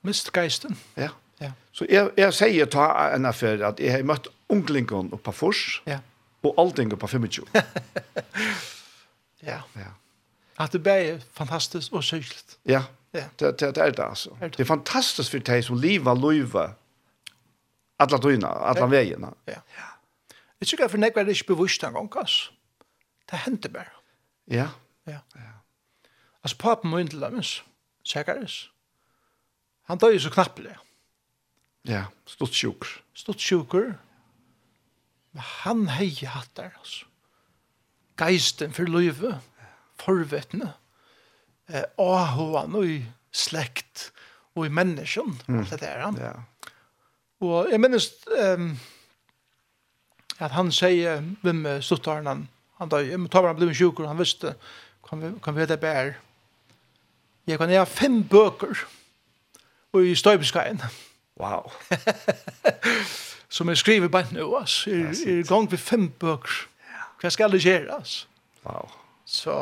Mist geisten. Ja. ja. Så jeg, jeg sier ta en affær at jeg har møtt unglingen oppe på Fors, ja. og allting oppe på 25. ja. ja. At det ble fantastisk og syklet. Ja, ja. Det, det, det er det altså. Er det. det er fantastisk for deg som livet, livet, alle døgnet, alle veiene. Ja. ja. Jeg tror jeg for nekvar det ikke bevisst en gang, ass. Det hendte bare. Ja. Ja. ja. Altså, papen min til dem, Sekaris. Han døg så knappelig. Ja, stått sjuker. Stått sjuker. Men han hei hatt der, altså. Geisten for løyve, forvetne, eh, ahoan og i slekt og i menneskjen, mm. alt det der han. Ja. Og jeg minnes, um, at han sier hvem stuttaren han han da jeg tar han ble sjuk og han visste kan vi kan vi det bær. Jeg kan ha fem bøker og i støybeskaien wow. Som jeg skriver bare nå altså er, er gang ved fem bøker hva skal det gjøre altså wow. Så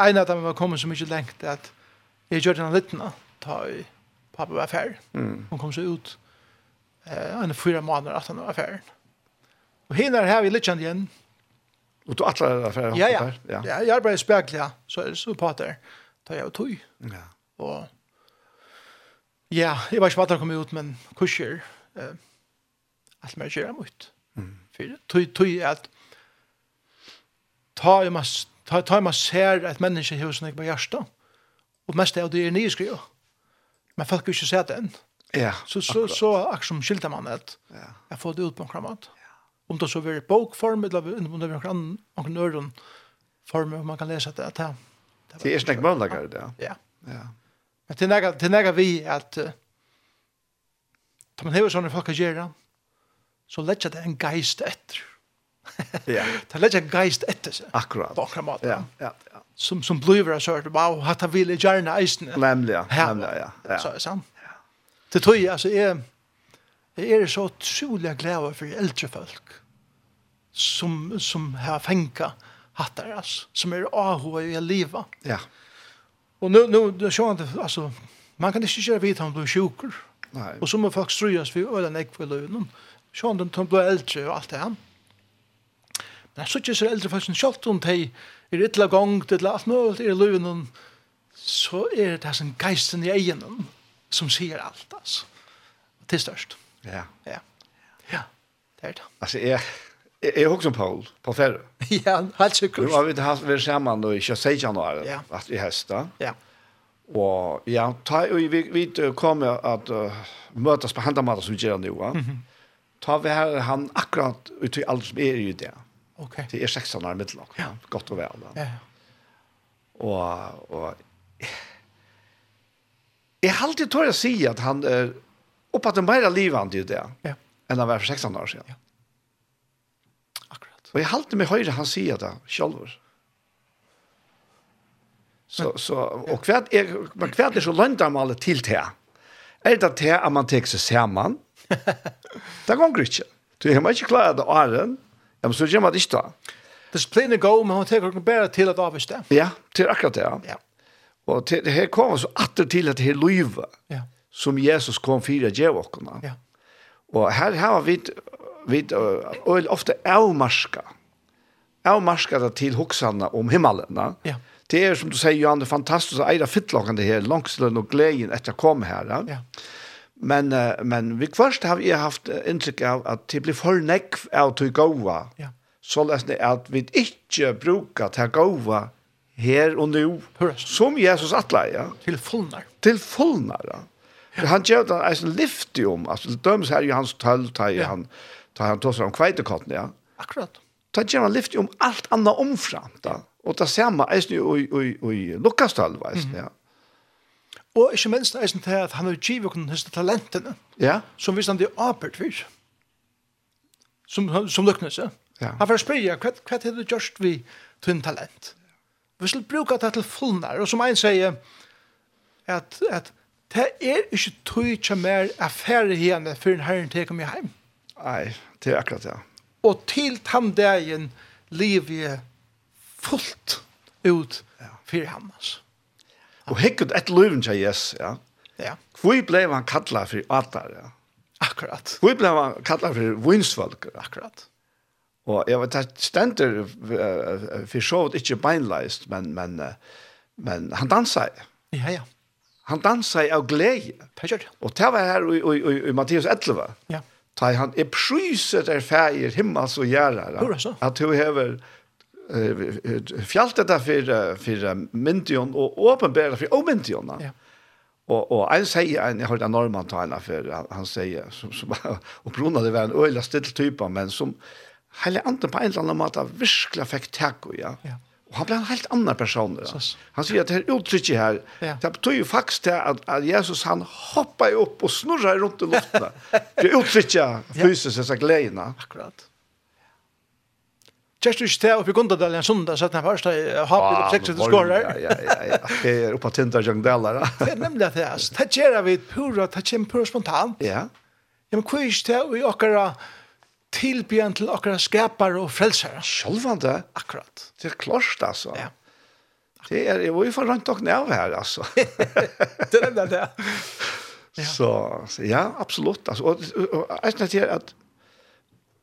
en av dem var kommet så mye lengt at jeg gjør den liten ta i pappa var ferdig mm. hun kom så ut eh, en fyra måneder at han var ferdig Og hinner har vi litt kjent igjen. Og du atler det for å ja, ja. ja, ja. Jeg arbeider i spekler, ja. Så er det så pater. Da er jeg jo tog. Ja. Og ja, jeg var ikke pater kom ut, men kurser. Eh, alt mer kjører mot. Mm. For tog, tog er at ta i masse ta ta man ser at menneske hus nek på hjärta. Og mest er det nye skriver. Men folk har ikke se det enn. Ja. Så så så akkurat som skilter man det. Ja. Jeg får det ut på kramat om det så blir bokform, eller om det blir noen annen øren form, om man kan lese det. Det, det, det er snakk mønlager, det. Ja. ja. Men det er det er vi at uh, tar man hever sånne folk å gjøre, så letja det en geist etter. Ja. det letja en geist etter seg. Akkurat. På akkurat måte. Ja, ja, ja. Som, som blir av sørt, wow, hatt han vil i gjerne eisen. Nemlig, ja. Nemlig, ja. ja. Så er det sant. Ja. Det tror jeg, altså, jeg, jeg er så utrolig glad for eldre folk som, som har fänka hattar, alltså, som är avhåg i leva. Ja. Och nu, nu, det så inte, alltså, man kan inte köra vid om du är sjuker. Nej. Och som må folk ströjas vi ölen ägg för lönen. Så han de blir äldre och allt det här. Men så tycker sig äldre folk som kjallt om dig i ytla gång, det ytla allt möjligt i lönen så är det här som geisten i egen som ser allt alltså. Till störst. Ja. Ja. Ja. Det är det. Alltså, är Jeg, jeg husker Paul, Paul Ferre. ja, helt sikkert. Vi var vi vi sammen i 26 januar, ja. at vi hesta. Ja. Og ja, ta, vi, vi kom at uh, møtes på handamater som vi gjør nå. Mm -hmm. Ta vi her han akkurat ut i alt som er i det. Okej. Det er 16 år middellag. Ja. Godt og vel. Ja, ja. Og, og jeg har alltid tør å si at han er oppe til mer livende i det ja. enn han var for 16 år siden. Ja. Og jeg halte meg høyre han sier det selv. Så, så, og hva er, men hva er så løndermalet til det? Er det til at man tek seg sammen? det går ikke. Du har ikke klart det åren, ja, men så gjør man det ikke da. Disiplinen er god, men hun tek ikke bare til at avvist det. Ja, til akkurat det, ja. ja. Og til, det her kommer så atter til at det her løyve, ja. som Jesus kom for å gjøre åkene. Ja. Og her har vi vi og ofte avmarska. Avmarska det til hoksarna om himmelen. Ja. Det er som du sier, Johan, det er fantastisk å eire fittlokken det her, langslønn og gleden etter å komme her. Ja. Men, men vi først har vi haft inntrykk av at det blir for nekv av til gåva. Ja. Så løsne at vi ikke bruker til gåva her og nu, Høres. Som Jesus atla, ja. Til fullnar. Til fullnar, ja. Han gjør det en lyftig om, altså dømes her i hans tøll, tar han, ja. Ta han tog om kveitekotten, ja. Akkurat. Ta gjør han lyft om alt annet omfram, da. Og det samme eisen jo i Lukastal, eisen, ja. Og ikke minst eisen til at han har givet okkur heste talentene, ja. som visst han det arbeid for, som, som lukknes, ja. ja. Han får spørre, hva, hva er det gjørst vi tunn talent? Vi skal bruke det til fullnar, og som en sier, at, at det er ikke tog ikke mer affære henne før en herren teker meg hjem. Nei, Det er akkurat det. Og til den dagen lever jeg fullt ut for ham. Altså. Og hekket et løven til Jesus, ja. Ja. Hvor ble han kallet for atar, ja. Akkurat. Hvor ble han kallet for vinsfolk, akkurat. Og jeg vet at stender uh, for så vidt ikke beinleist, men, men, uh, men han dansa. Ja, ja. Han dansa av glede. Det gjør det. Og det var her i, i, i, i Mattias 11. Ja ta han er pryset er fægir himmels og så? At du hever uh, fjaltet dette for, uh, for myndion og åpenbæra for omyndion. Ja. Og, og en sier, en, jeg hørte en normann ta henne for, han, han sier, som, som og Bruna det var en øyla still type, men som hele andre på en eller annen måte virkelig fikk tak takk, ja. Ja Og han ble en helt annen person. Ja. Han sier at det her uttrykket her, ja. det betyr jo faktisk til at, at Jesus han hoppar opp og snurrar rundt i luften. Det uttrykket fysisk ja. disse gledene. Akkurat. Kjærst du ikke til oppe i Gundadal en sundag, så at den første hoppet opp 60 skårer. Ja, ja, ja. Det er oppe av Tinta Jangdalar. Det er nemlig at det er. Det gjør vi pura, det kommer pura spontant. Ja. Ja, men hva er det til å gjøre tilbyen til okra skapar og frelsar. Sjølvande. Akkurat. Det er klart, altså. Ja. Det er, jeg var jo for rundt og nav her, altså. det er det, ja. Så, så, ja, absolutt. Altså. Og, og, og jeg snakker til at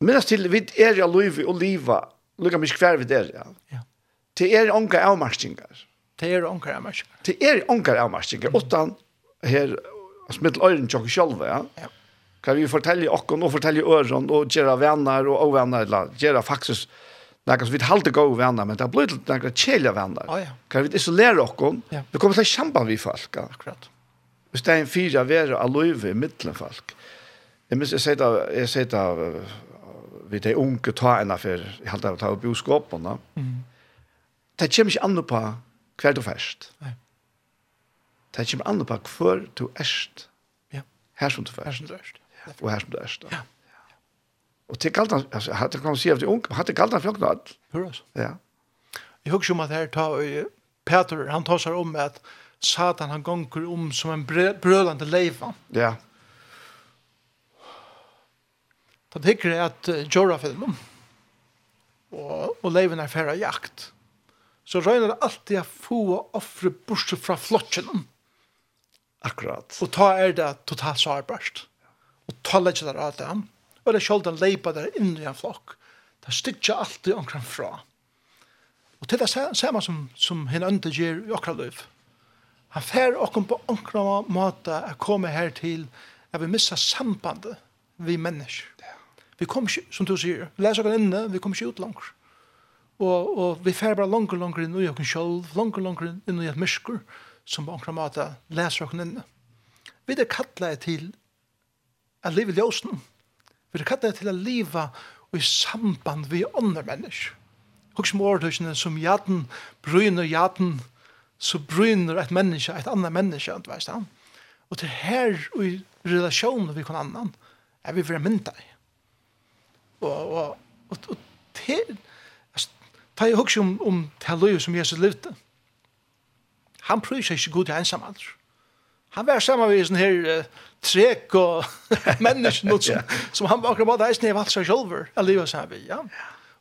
minnes til, vi er jo liv og liva, lukka mye hver vi der, ja. ja. Det er ongar avmarskingar. Det er ongar avmarskingar. Det er ongar avmarskingar, mm. utan her, altså, mittel øyren tjokk sjølve, ja. Ja Kan vi fortelle okken og fortelle øren og gjøre venner og ovenner, eller gjøre faktisk Nei, vi halte gode venner, men det er blitt noen kjelige venner. Oh, ja. Kan vi isolere okken? Ja. Vi kommer til å kjempe vi folk. Ja. Akkurat. Hvis det er en fire være løyve i midtelen folk. Jeg minns, jeg sier det, jeg sier det, vi de unge ta en affær, jeg halte av å ta opp boskåpene. Mm. Det kommer ikke an på hver du først. Nei. Det kommer an på hver du erst. Ja. Her som du først. Her som du erst og her som det er. Ja. Og til galt han, altså, hadde kan man si at det er ung, hadde galt han flokkene alt. Høres. Ja. Jeg husker om at her, ta, Peter, han tar seg om at Satan, han gonger om som en brølande leiva. Ja. Ta tykker jeg at uh, Jorah-filmen, og, og leiven er færre jakt, så røyner det alltid å få offre bortsett fra flottjenen. Akkurat. Og ta er det totalt sårbart og tala ikke der av dem, og det er sjolden leipa der inn i en flokk. Det styrkja alltid omkring fra. Og til det ser man som, som henne ønte gjør i okra liv. Han fer okkur på omkring måte å komme her til at vi missa sambandet vi mennesker. Vi kommer ikke, som du sier, vi leser okkur inne, vi kommer ikke ut langt. Og, og vi fer bare langer, langer inn i okkur sjolv, langer, langer inn i et myrskur, som på omkring måte leser okkur inne. Vi er kallet til at livet ljósen. Vi er kattet til at liva og i samband vi ånder mennesk. Hoks åretøysene som jaden bryner jaden, så bryner et menneske, et annet menneske, du veist han. Og til her og i relasjonen vi kan annan, er vi fyrir mynda i. Og, og, og, og til, ta jeg hoks om, om til liv som Jesus levde. Han prøver seg ikke god til ensam alder han var samma vid her uh, trek og människor som, som han akkurat akkurat där i valgt seg selv, eller vad sammen med, ja.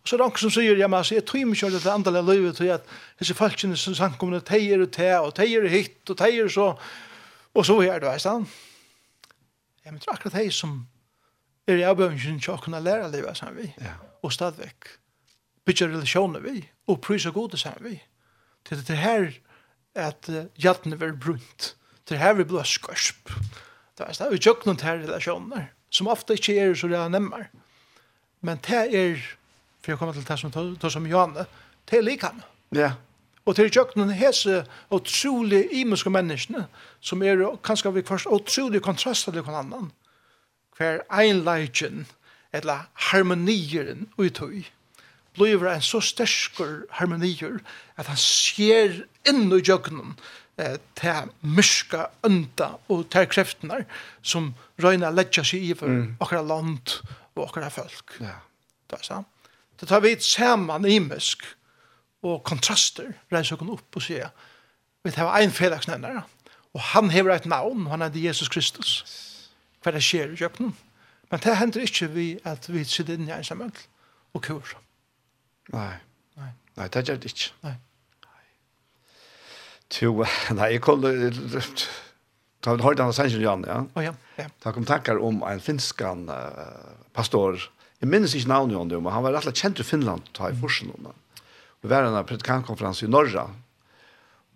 Og så de som sier, ja men så är trim kör det andre livet til at disse folkene som sen kommer att te og tejer hit og teier så og så er det, veist han. ja men tror akkurat de som er i behöver til å kunne lære livet sammen vi ja. og stadigvæk bygge relasjoner vi og prisa gode sammen vi det er det at uh, hjertene blir brunt til her vi blir skørsp. Det er jo ikke noen her relasjoner, som ofte ikke er så det er nemmere. Men det er, for jeg kommer til det som tar som Janne, det er likene. Ja. Og til kjøkkenen hese utrolig imenske menneskene, som er kanskje vi først utrolig kontraster til hverandre annan. Hver einleitjen, eller harmonieren utøy, blir en så sterkur harmonier at han ser inn i kjøkkenen, til myska unda og til kreftene som røyna letja seg i for mm. okra land og okra folk. Ja. Det er sant. Det tar vi saman imisk og kontraster reiser oss opp og sier vi tar en fredagsnevnare og han hever et navn, han er Jesus Kristus. Hva det skjer i. Men det hender ikke vi at vi sitter inn i ensamhet og kur. Nei. Nei. Nei, det gjør det ikke. Nei. Jo, nei, jeg kolde, da har hørt han sannsyn, Jan, ja. Å ja, ja. Da kom tankar om en finskan uh, pastor, jeg minnes ikke navnet om det, men han var rett og kjent i Finland, ta i forsen om det. Vi var en predikantkonferanse i Norra,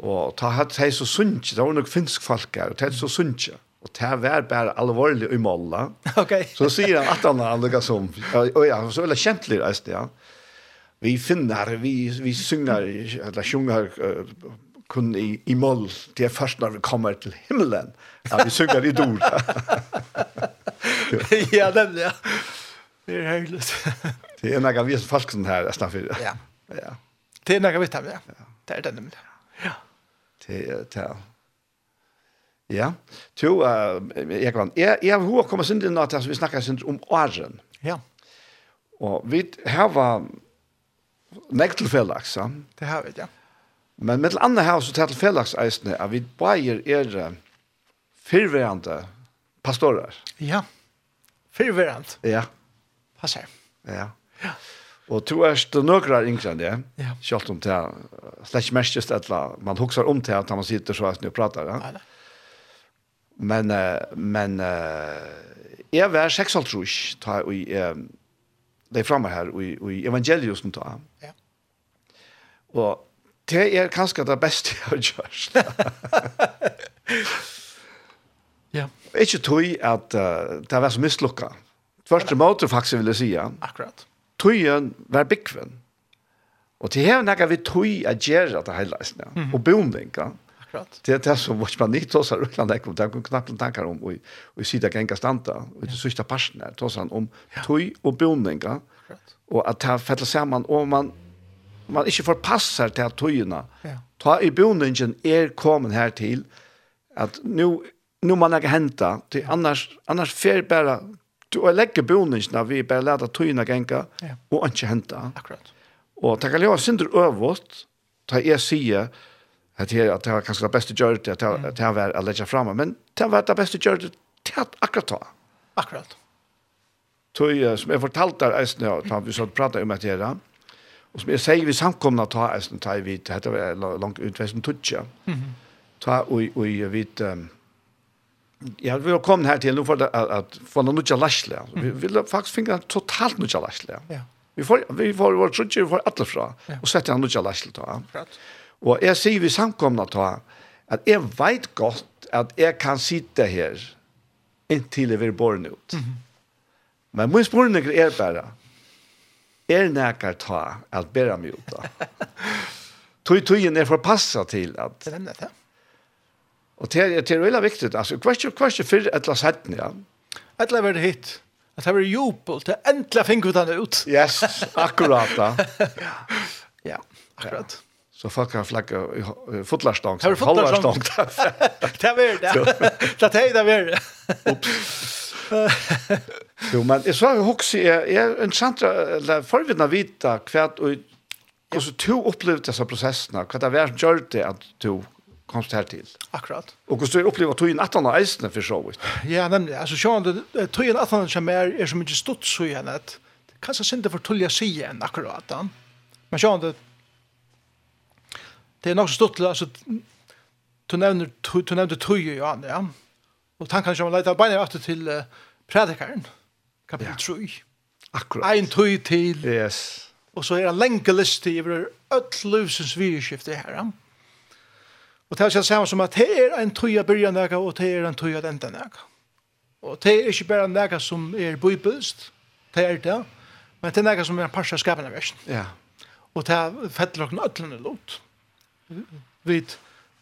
og ta hatt hei så sunnje, det var nok finsk folk her, og ta hatt så sunnje. Og det var bare alvorlig i måla. Ok. så sier han at han er lukket som, og ja, så veldig det kjentlig reist, ja. Vi finner, vi, vi synger, eller sjunger, uh, kun i, i mål, det er først når vi kommer til himmelen, at vi synger i dor. ja, nemlig, ja. Det er høylig. det er noe vi som falskene her, nesten for. Ja. ja. Det er noe vi tar med, ja. Det er det nemlig. Ja. Det er det, ja. Ja, to, uh, jeg kan, jeg, jeg har hva kommet inn til nå, til vi snakker sin om åren. Ja. Og vi her var nek til felaks, ja. Det har vi, ja. Men med andre her så til fellagseisene at vi bare er fyrværende pastorer. Ja, fyrværende. Ja. Passer. Ja. Ja. Og to er det nøkra yngre enn det, ja. selv om det er slett merkes et eller man hukser om det at man sitter så og prater. Ja. Men, men jeg var 6,5 ta i det framme her i, i evangeliusen ta. Ja. Og det er kanskje det beste jeg har gjort. ja. Ikke tog at uh, det var så mislukka. Første måte faktisk vil jeg si. Akkurat. Tøyen var byggven. Og til hevn er vi tøy at gjøre det hele leisene. Mm -hmm. Og bomlinga. Akkurat. Det er det som vårt man ikke tåser Rødland ikke om. Det er knappt tankar om og og sida genga standa. Og det sørste parsen her tåser han om tøy og bomlinga. Og at det fettler sammen Og man man ikke forpasser til at tøyene. Ja. Ta i boningen er kommet her til at nu, nu man ikke henta, til annars, annars fer bare, du er legger boningen av vi bare leder tøyene genka, ja. og ikke henta. Akkurat. Og det kan jo være synder øvått, ta jeg sier, at det at det var kanskje det beste gjørt at det at det var å legge fram men det var det beste gjørt til at akkurat ta akkurat tog som jeg fortalte der eisen ja, vi så pratet om at det Og som jeg sier, vi samkomna ta, eisen, ta i vidt, dette var langt utveisen tutja, ta og i vidt, ja, vi har kommet her til nå for at at få noe nutja lasle, vi vil faktisk finne en totalt nutja lasle. Ja. Vi får, vi får vår trutje, vi får alle fra, ja. og sette han nutja lasle ta. Og jeg sier vi samkomna ta, at jeg vet godt at jeg kan sitte her inntil jeg vil borne ut. Men min spørning er bare, er nekar ta at bæra meg ut da. Tøy tøyen er forpassa til at... Det er nemlig det. Og det er, det er veldig viktig, altså, hva er ikke før et eller setten, ja? Et eller annet hit. At det var jubel til endelig finner vi den ut. Yes, akkurat da. ja, akkurat. Ja. Så folk har flagga fotlarstång. Har du fotlarstång? Det er det. Det er det. Det det. Ups. Jo, men jeg så har også, jeg, jeg er en kjentra, eller forvidna vita hva, og hvordan du opplevde disse prosessene, hva det var som gjør det at du kom her til. Akkurat. Og hvordan du opplevde tog inn at han eisene for så vidt. Ja, nemlig, altså sjåan, tog inn at han som er, er så mye stått så igjen, at kanskje sinde for tullja siden akkurat Da. Men sjåan, det, det er nok så stått, til, altså, du nevner, du nevner tog jo, ja, ja. Og tanken som leiter beina etter til uh, predikaren. Ja kapitel 3. Akkurat. Ein tøy til. Yes. Og så er en lenge liste i over öll livsens virkskifte her. Og det er samme som at det er en tøy av byrja nega, og det er en tøy av enda nega. Og det er ikke bare nega som er bøybøst, det er det, men det er nega som er en parsa skapende versen. Ja. Og det er fettler okken öllene lot. Vi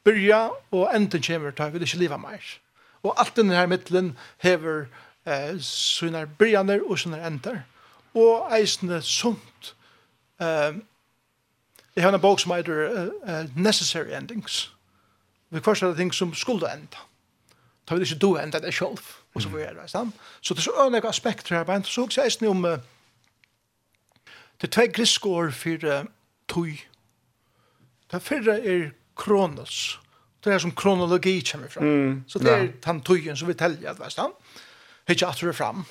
byrja, og enden kommer, det vi ikke liva mer. Og alt denne her mittlen hever eh, sina byrjaner og sina ender. Og eisende sunt. Eh, jeg har en bok som heter uh, uh, Necessary Endings. Vi kvarst er ting som skulle enda. Ta vil ikke du enda det selv. Og så får jeg reise dem. Så det er så ønne aspekter her. Men så også eisende om uh, det er tvei griske år for uh, tog. Det fyrre er Kronos. Det er som kronologi kommer fram. Mm. Så det er ja. tantujen som vi teller, vet du. Hitt at det fram.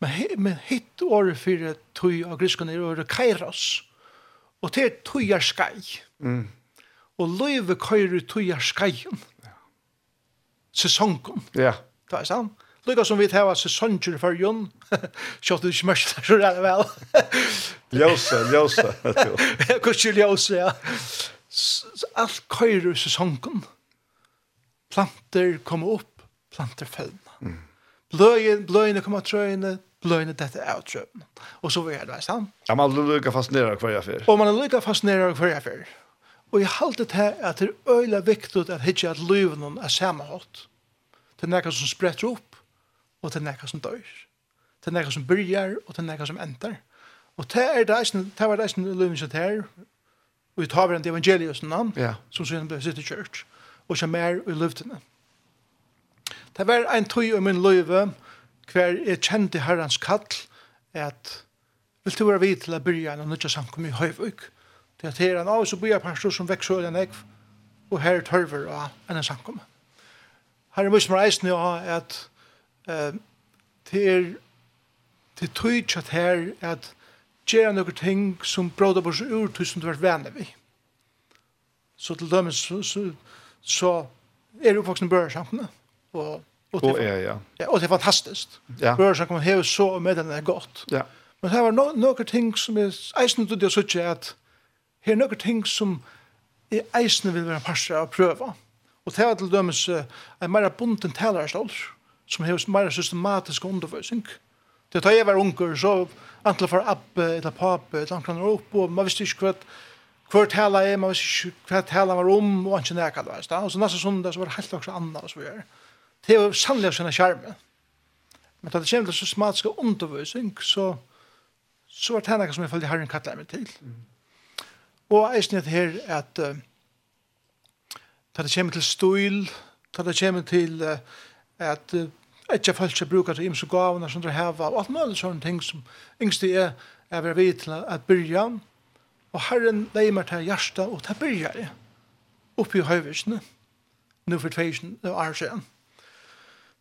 Men, men hitt året for tøy av griskene er året kairos. Og det er tøyer skei. Mm. Og løyve køyre tøyer skeien. Ja. Sesongen. Ja. Det er sant. Lukka som vi tar av sesonger for Jon. Kjøpte du ikke mørkt så er det vel. ljøse, ljøse. Kanskje ljøse, ja. Alt køyre i sesongen. Planter kommer opp, planter følger. Mm bløyen, bløyene kommer trøyene, bløyene dette er trøyene. Og så er det, sant? Ja, man er lykka fascinerer hver jeg fyr. Og man er lykka fascinerer hver jeg fyr. Og jeg halte til at det er øyla viktig at hitje at løyven er sammenholdt. Det er nekka som spretter opp, og det er nekka som dør. Det er nekka som byrjar, og det er nekka som ender. Og det er det, det var det som løyven som her, og vi tar hverandre evangeliet og sånn, ja. som sånn ble sitt i kjørt, og som er i løyvene. Ja Det var en tøy i min løyve hver jeg kjente herrens kall at vil du være vid til å byrja en nødja samkom i Høyvøk. Det er til en av oss og blir pastor som vekser øyne jeg og her tørver av en samkom. Her er mye som reisen jo at eh, det er det er tøy at her at gjøre noen ting som bråder på seg ur tusen du har vært venner vi. Så til dømes så, så, så er det jo faktisk en børersamkommet og och det är ja. Ja, och det är fantastiskt. Ja. Bör så kommer här så med den är gott. Ja. Men det var några no, ting som är eisen till det så att här några ting som är eisen vill vara passa och pröva. Och det är till dömes en mer bunden talarstol som har mer systematisk undervisning. Det tar jag var unger så antingen för app eller pap eller någon kan upp och man visste inte vad kvar tala är man visste inte vad tala var om och inte näka det var. Och så nästa söndag så var det helt också annat och så vidare. Mm det er jo sannelig sånne skjerme. Men da det kommer til systematiske undervisning, så, så er det noe som jeg følger herren kattler meg til. Mm. Og jeg snitt her at uh, da det kommer til støyl, da det kommer til uh, at uh, ikke folk skal bruke til imse gavene som dere hever, og alt mulig sånne ting som yngste er, er vi vidt til at byrja, og herren leier meg til hjertet, og til byrja jeg, oppi høyvisene, nå for tveisen, og er siden.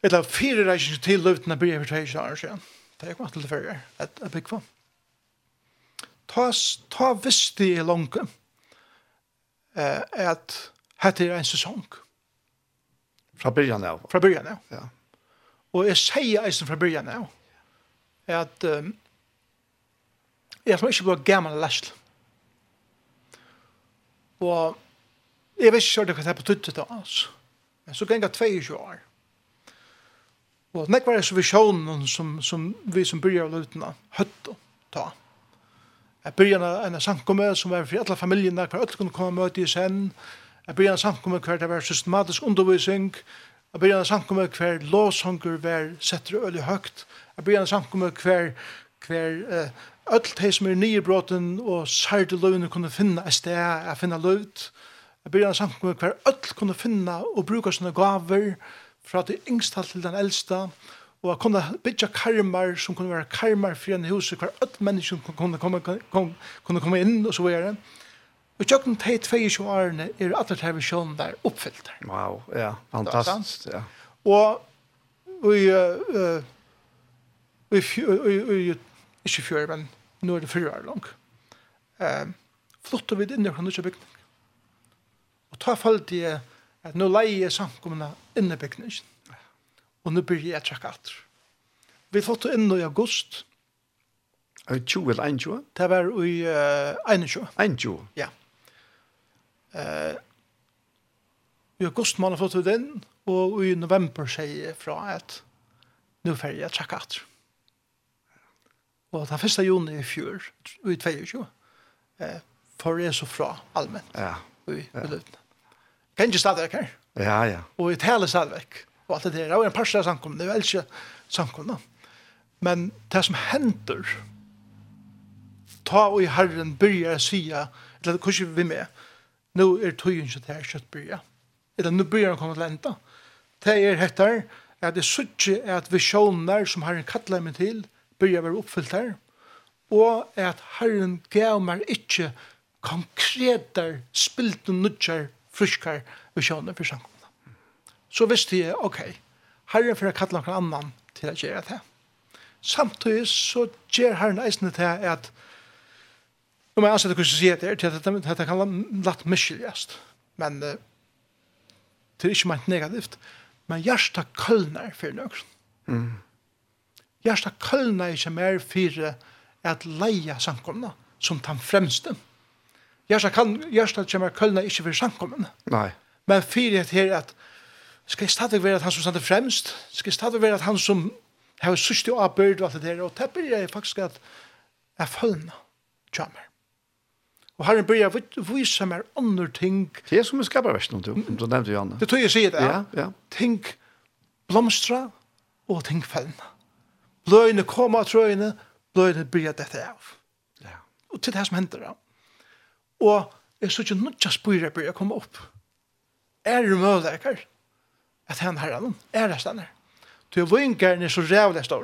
Eller fire reiser til løvdene blir jeg for tre kjører siden. Det er ikke til det førre. Et er bygg for. Ta, ta visst i langt eh, at hette er en sesong. Fra byrjan av. Fra byrjan av. Ja. Og jeg sier eisen fra byrjan av at um, jeg tror ikke blir gammel lest. Og jeg vet ikke hva det er på tuttet av oss. Men så ganger 22 år. Mm Og nek var så visjonen som, som vi som byrjar av løtene høtt å ta. Jeg byrjar en samkomme som var for alle familiene, hver alle kunne komme og møte i sen. Jeg byrjar en samkomme hver det var systematisk undervisning. Jeg byrjar en samkomme hver låsanger var setter øl i høgt. Jeg byrjar en samkomme hver, hver eh, öll tei som er nye bråten og særde løvene kunne finna et sted, jeg finne løvd. Jeg byrjar en samkomme hver öll kunne finna og bruka sine gaver fra det yngste til den eldste, og å kunne bygge karmar som kunne være karmar for en hus, hver ødt mennesker kunne komme, kunne, kunne komme inn, og så videre. Og tjøkken de 22 årene er alle de visjonen der oppfyllt. Wow, ja, fantastisk, ja. Og vi, uh, i, vi, i, ikke fjør, men nå er det fyrre år lang, uh, flyttet vi inn i hverandre bygning. Og ta falt i at nå leier jeg samkommende inn i bygningen. Og nå blir jeg trekk alt. Vi fått inn i august. Er det 20 eller 21? Det var i uh, 21. 21? Ja. Uh, I august man har fått det inn, og i november sier jeg fra at nå får jeg trekk alt. Og den 1. juni i fjør, i 22, uh, får jeg så fra allmenn. Ja. Og i, i ja. løpene gänge stadigvæk her. Ja, ja. Og i tale stadigvæk. Og alt det der. Og en par av samkomne, det er vel ikke samkomne. Men det som hender, ta og i herren byrjar sia, eller hvordan vi med, nå er tøyen ikke det her kjøttbyrja. Eller nå byrjar han komme til enda. Det er hettar, at det suttje er at visjoner som herren kattler meg til, byrjar være oppfyllt her, og at herren gav meg ikke konkreter, spilt og nudjar fruskar visjoner for samkomna. Så visste jeg, ok, herren for å kalla noen annan til å gjøre det. Samtidig så gjør herren eisende til at Nå må jeg ansette hvordan jeg sier det til at dette kan latt miskiljast. Men uh, det er ikke meint negativt. Men hjertet kølner for noen. Mm. Hjertet kølner ikke mer for at leia samkomna som den fremste. Mm Jeg kan, jeg kommer kølna ikke for samkommen. Nei. Men fyrir et her at skal jeg stadig være at han som stadig fremst, skal jeg stadig være at han som har sørst og avbørd og alt det der, og det blir jeg faktisk at jeg følna kommer. Og herren blir jeg vise meg andre ting. Det er som en skaperversen, du, du nevnte jo, Anna. Det tror jeg sier det, ja. ja. Ting blomstra og ting følna. Bløyene kommer av trøyene, bløyene blir jeg dette av. Ja. Og til det som hender, ja og jeg så ikke nødja spyrer bør jeg komme opp. Er det mødleikar? At han herren, er det stannar? Du er vingeren er så rævlig stor,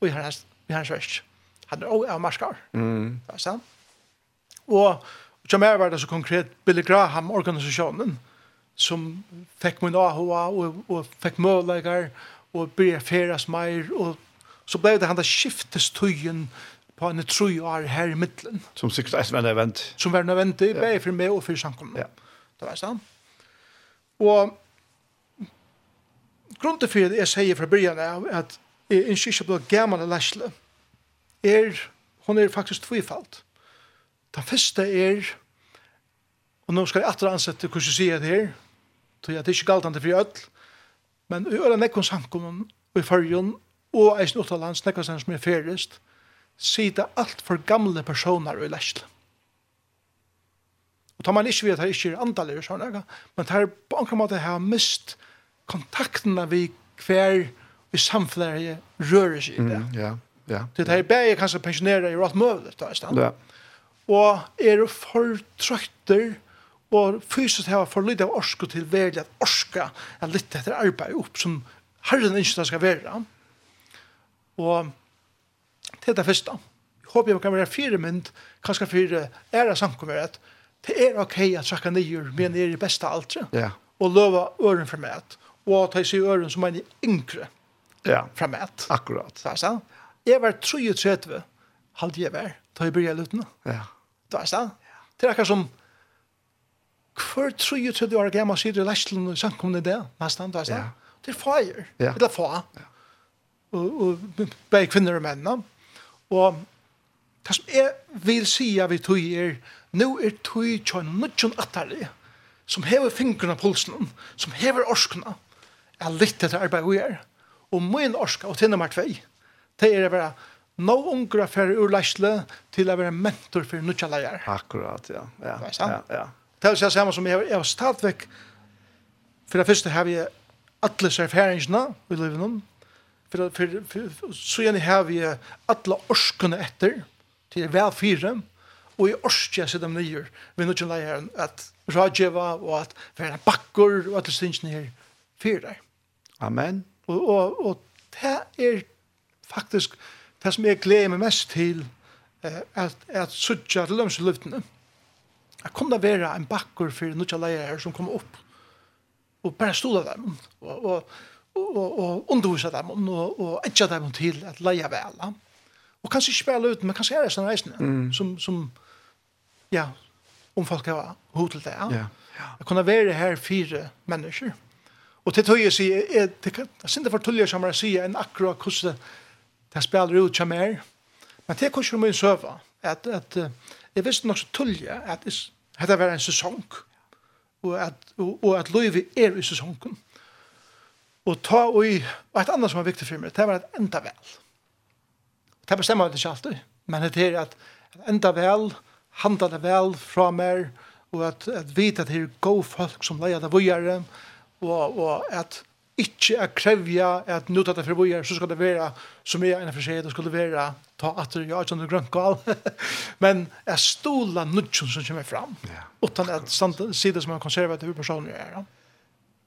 og vi har hans versk. Han er også av marskar. Mm. Det er sant. Og som er var det så konkret Billy Graham, organisasjonen, som fikk min AHA og, og fikk mødleikar og byrja feras meir og så ble det han da skiftes tøyen på en tru år her i middelen. Som sikkert er en event. Som var nødvendig, ja. bare for meg og for samkomne. Ja. Det var sånn. Og grunnen til for det jeg sier fra byrjan er at jeg ikke ikke ble gammel av Lesle. Er, hun er faktisk tvifalt. Det første er, og nå skal jeg atter ansette hvordan jeg sier det her, tror jeg det er ikke galt han til fri ødel, men i øyne nekkons og i fargen, og eisen uttalands nekkons som er ferist, sida alt for gamle personer i lærsle. Og tar man ikke ved at det ikke er andaller, sånn, men tar på en måte har mist kontaktene vi hver i samfunnet rører seg i det. Mm, ja, ja. Det er bare kanskje pensjonere i rått møvlet, da, i stand. Ja. Og er du for trøkter, og fysisk har for lite av orske til velge at orske er litt etter arbeid opp, som herren ikke skal være. Og til det første. Jeg håper jeg kan være fire mynd, kanskje fire ære samkommer at det er ok at trakka nyer, men det er det beste alt, ja. og løva øren for meg, og ta i seg øren som er yngre ja. fra meg. Akkurat. Det er sant. Jeg var 33, halvt jeg var, da jeg begynte lutene. Ja. Det er sant. Det er akkurat som hver 33 år gammel sier du i Læsland og samkomne det, nesten, det er sant. Ja. Det er fire. ja. eller fa. Ja. Og, og begge kvinner og mennene, Og det som jeg vil si av vi tog er, nå er tog tjøy nødtjøn atterlig, som hever fingrene på pulsen, som hever orskene, er litt etter arbeid vi er. Og min orska, og til nummer tvei, det er å være nå unger for urleisle til å være mentor for nødtjøn leier. Akkurat, ja. ja, ja, ja. Det er det samme som jeg, jeg har stadigvæk, for det første har vi alle erfaringene i livet för för så gärna har vi alla orskene efter till väl fyra och i orskja så de nyer vi nu kan lära att Rajeva och att vara backor och att det syns ner fyra. Amen. Och och och det är faktiskt det som jag gläder mig mest till eh, att, att sudja til lømse luftene. Jeg kunne være en bakker for noen leier som kom opp og bare stod av dem. Og, og og, og undervisa dem og, og och dem til at leia vel. Og kanskje ikke spela ut men kanskje er det sånn reisende mm. som som ja om folk har hotel det. Ja. Yeah. Jag kunde vara här fyra människor. Och det tog jeg, sig är det synd för som jeg sier en akkurat hvordan det spiller ut som er. Men det kanskje man söva At, at, jeg visste nok så tulliga at det hade varit en sesong. Og at, og, og at løyvi er i sesongen. Mm Og ta og i, og et annet som var viktig for meg, det var at enda vel. Det bestemmer jeg ikke alltid, men det er at enda vel, handla det vel fra meg, og at, at vite at det er gode folk som leier det vujere, og, og at ikke er krevja at nå tatt det for vujere, så skal det være som jeg er enn for seg, det skal det være ta atter, ja, ikke noe grønt gal, men jeg stola nudgen som kommer fram, utan at si det som en konservativ person jeg er. Ja.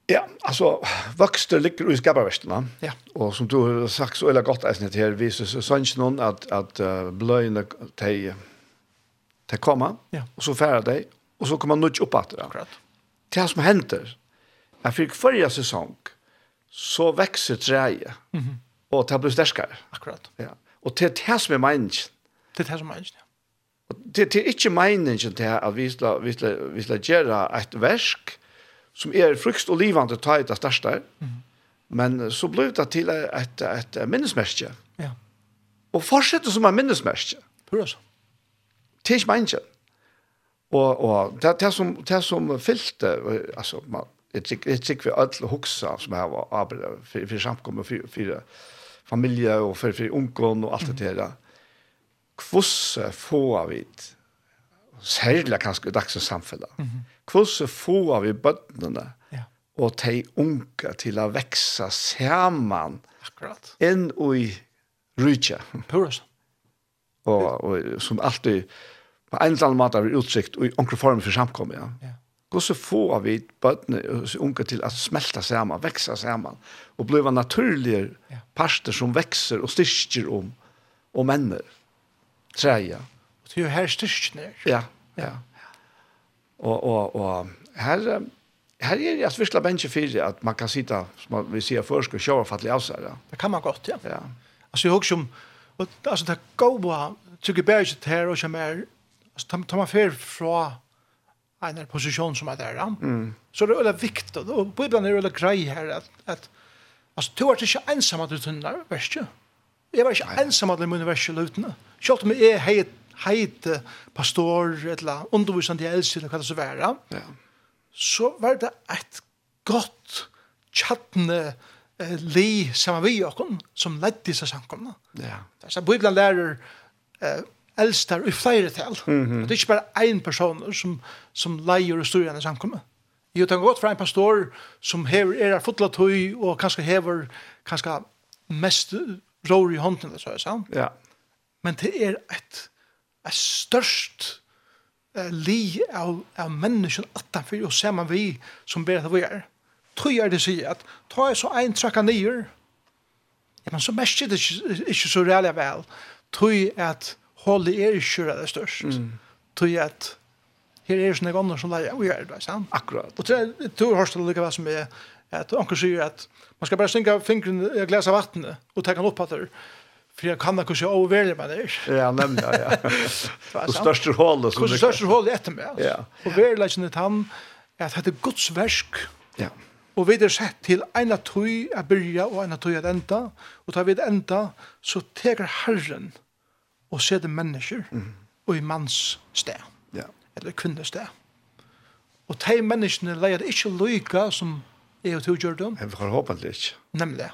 Ja, altså, vokster ligger i skaberverstene. Ja. Og som du har sagt så veldig godt, eisen her, viser sånn ikke noen at, at uh, bløyene til til kommer, ja. og så færer de, og så kommer man nødt opp etter det. Akkurat. Det som hender, er for forrige sesong, så vekser treet, mm -hmm. og det blir sterskere. Akkurat. Ja. Og det er det som er meningen. Det er det som er meningen, ja. Det, det er ikke meningen til at vi skal, vi skal, vi skal gjøre et versk, som er frukst og livande ta i det største. Mm. Men så blev det til et, et, et minnesmerke. Ja. Og fortsette som et minnesmerke. Hør altså. Det er ikke menneske. Og, og det, det, som, det som fylte, altså, man, jeg tykker vi alle hoksa som jeg var arbeidet for, for samkommet, for, for familie og for, for ungen og alt det der. Hvordan får vi, særlig kanskje i dagsens samfunnet, mm -hmm hvordan får vi bøttene ja. og de unge til å vekse sammen Akkurat. inn i rydja. Purast. Og, og som alltid på en eller annen måte har vi utsikt og i onkel form for samkommet. Ja. ja. Hvordan får vi bøttene og unge til å smelte sammen, vekse sammen, og bli naturlige ja. parter som vekser og styrker om, og menner, treia. Det er jo her styrkene. Ja, ja. ja. Og, og, og her, her er det at virkelig bensje for at man kan sitte, som vi sier først, og kjøre fattelig av seg. Ja. Det kan man godt, ja. ja. Altså, jeg husker om, altså, det går på, tykker bare ikke her og kommer, altså, tar man fer fra en posisjon som er der, ja. Mm. Så det er veldig viktig, og på ibland er det veldig grei her, at, at altså, du er ikke ensam at du tunner, vet ikke? Jeg var ikke ensam at du munner verset løtene. Selv om jeg er helt heite pastor, eller undervisende i elsen, eller hva det så være, ja. så var det et godt tjattende eh, li sammen vi okken, som ledde disse samkomne. Ja. Så Bibelen lærer eh, elster i flere tal. Mm -hmm. Det er ikke bare en person som, som leier og styrer henne samkomne. Jo, det er godt for en pastor som hever era fotla tøy og kanskje hever kanskje mest rår i hånden, så er det sant? Ja. Men det er et er størst uh, li av, av menneskjen attanfyr og ser man vi som ber at vi er. Tøy er det sier at ta er så ein trakka nyer, ja, men så mest er det ikke så reallig vel. Tøy at holdet er ikke det størst. Mm. Tøy at her er sånne ganger som leier, og gjør det, sant? Akkurat. Og til jeg tror Horsdal lykke hva som er, at anker sier at man skal bare synka fingren i glas av vattnet, og ta han opp at det för jag kan nog kanske överväl med det. Ja, nämligen ja. ja. det största hålet som det största hålet efter mig. Alltså. Ja. Och väl lägger han han att hade Guds verk. Ja. Och vi det sett till ena tøy att börja och ena tøy att enda. och tar vi det enda så tar Herren och ser det människor mm. och i mans sted. Ja. Eller kvinnors sted. Og de menneskene leier ikke lykke som jeg og to gjør dem. Jeg har håpet det ikke. Nemlig.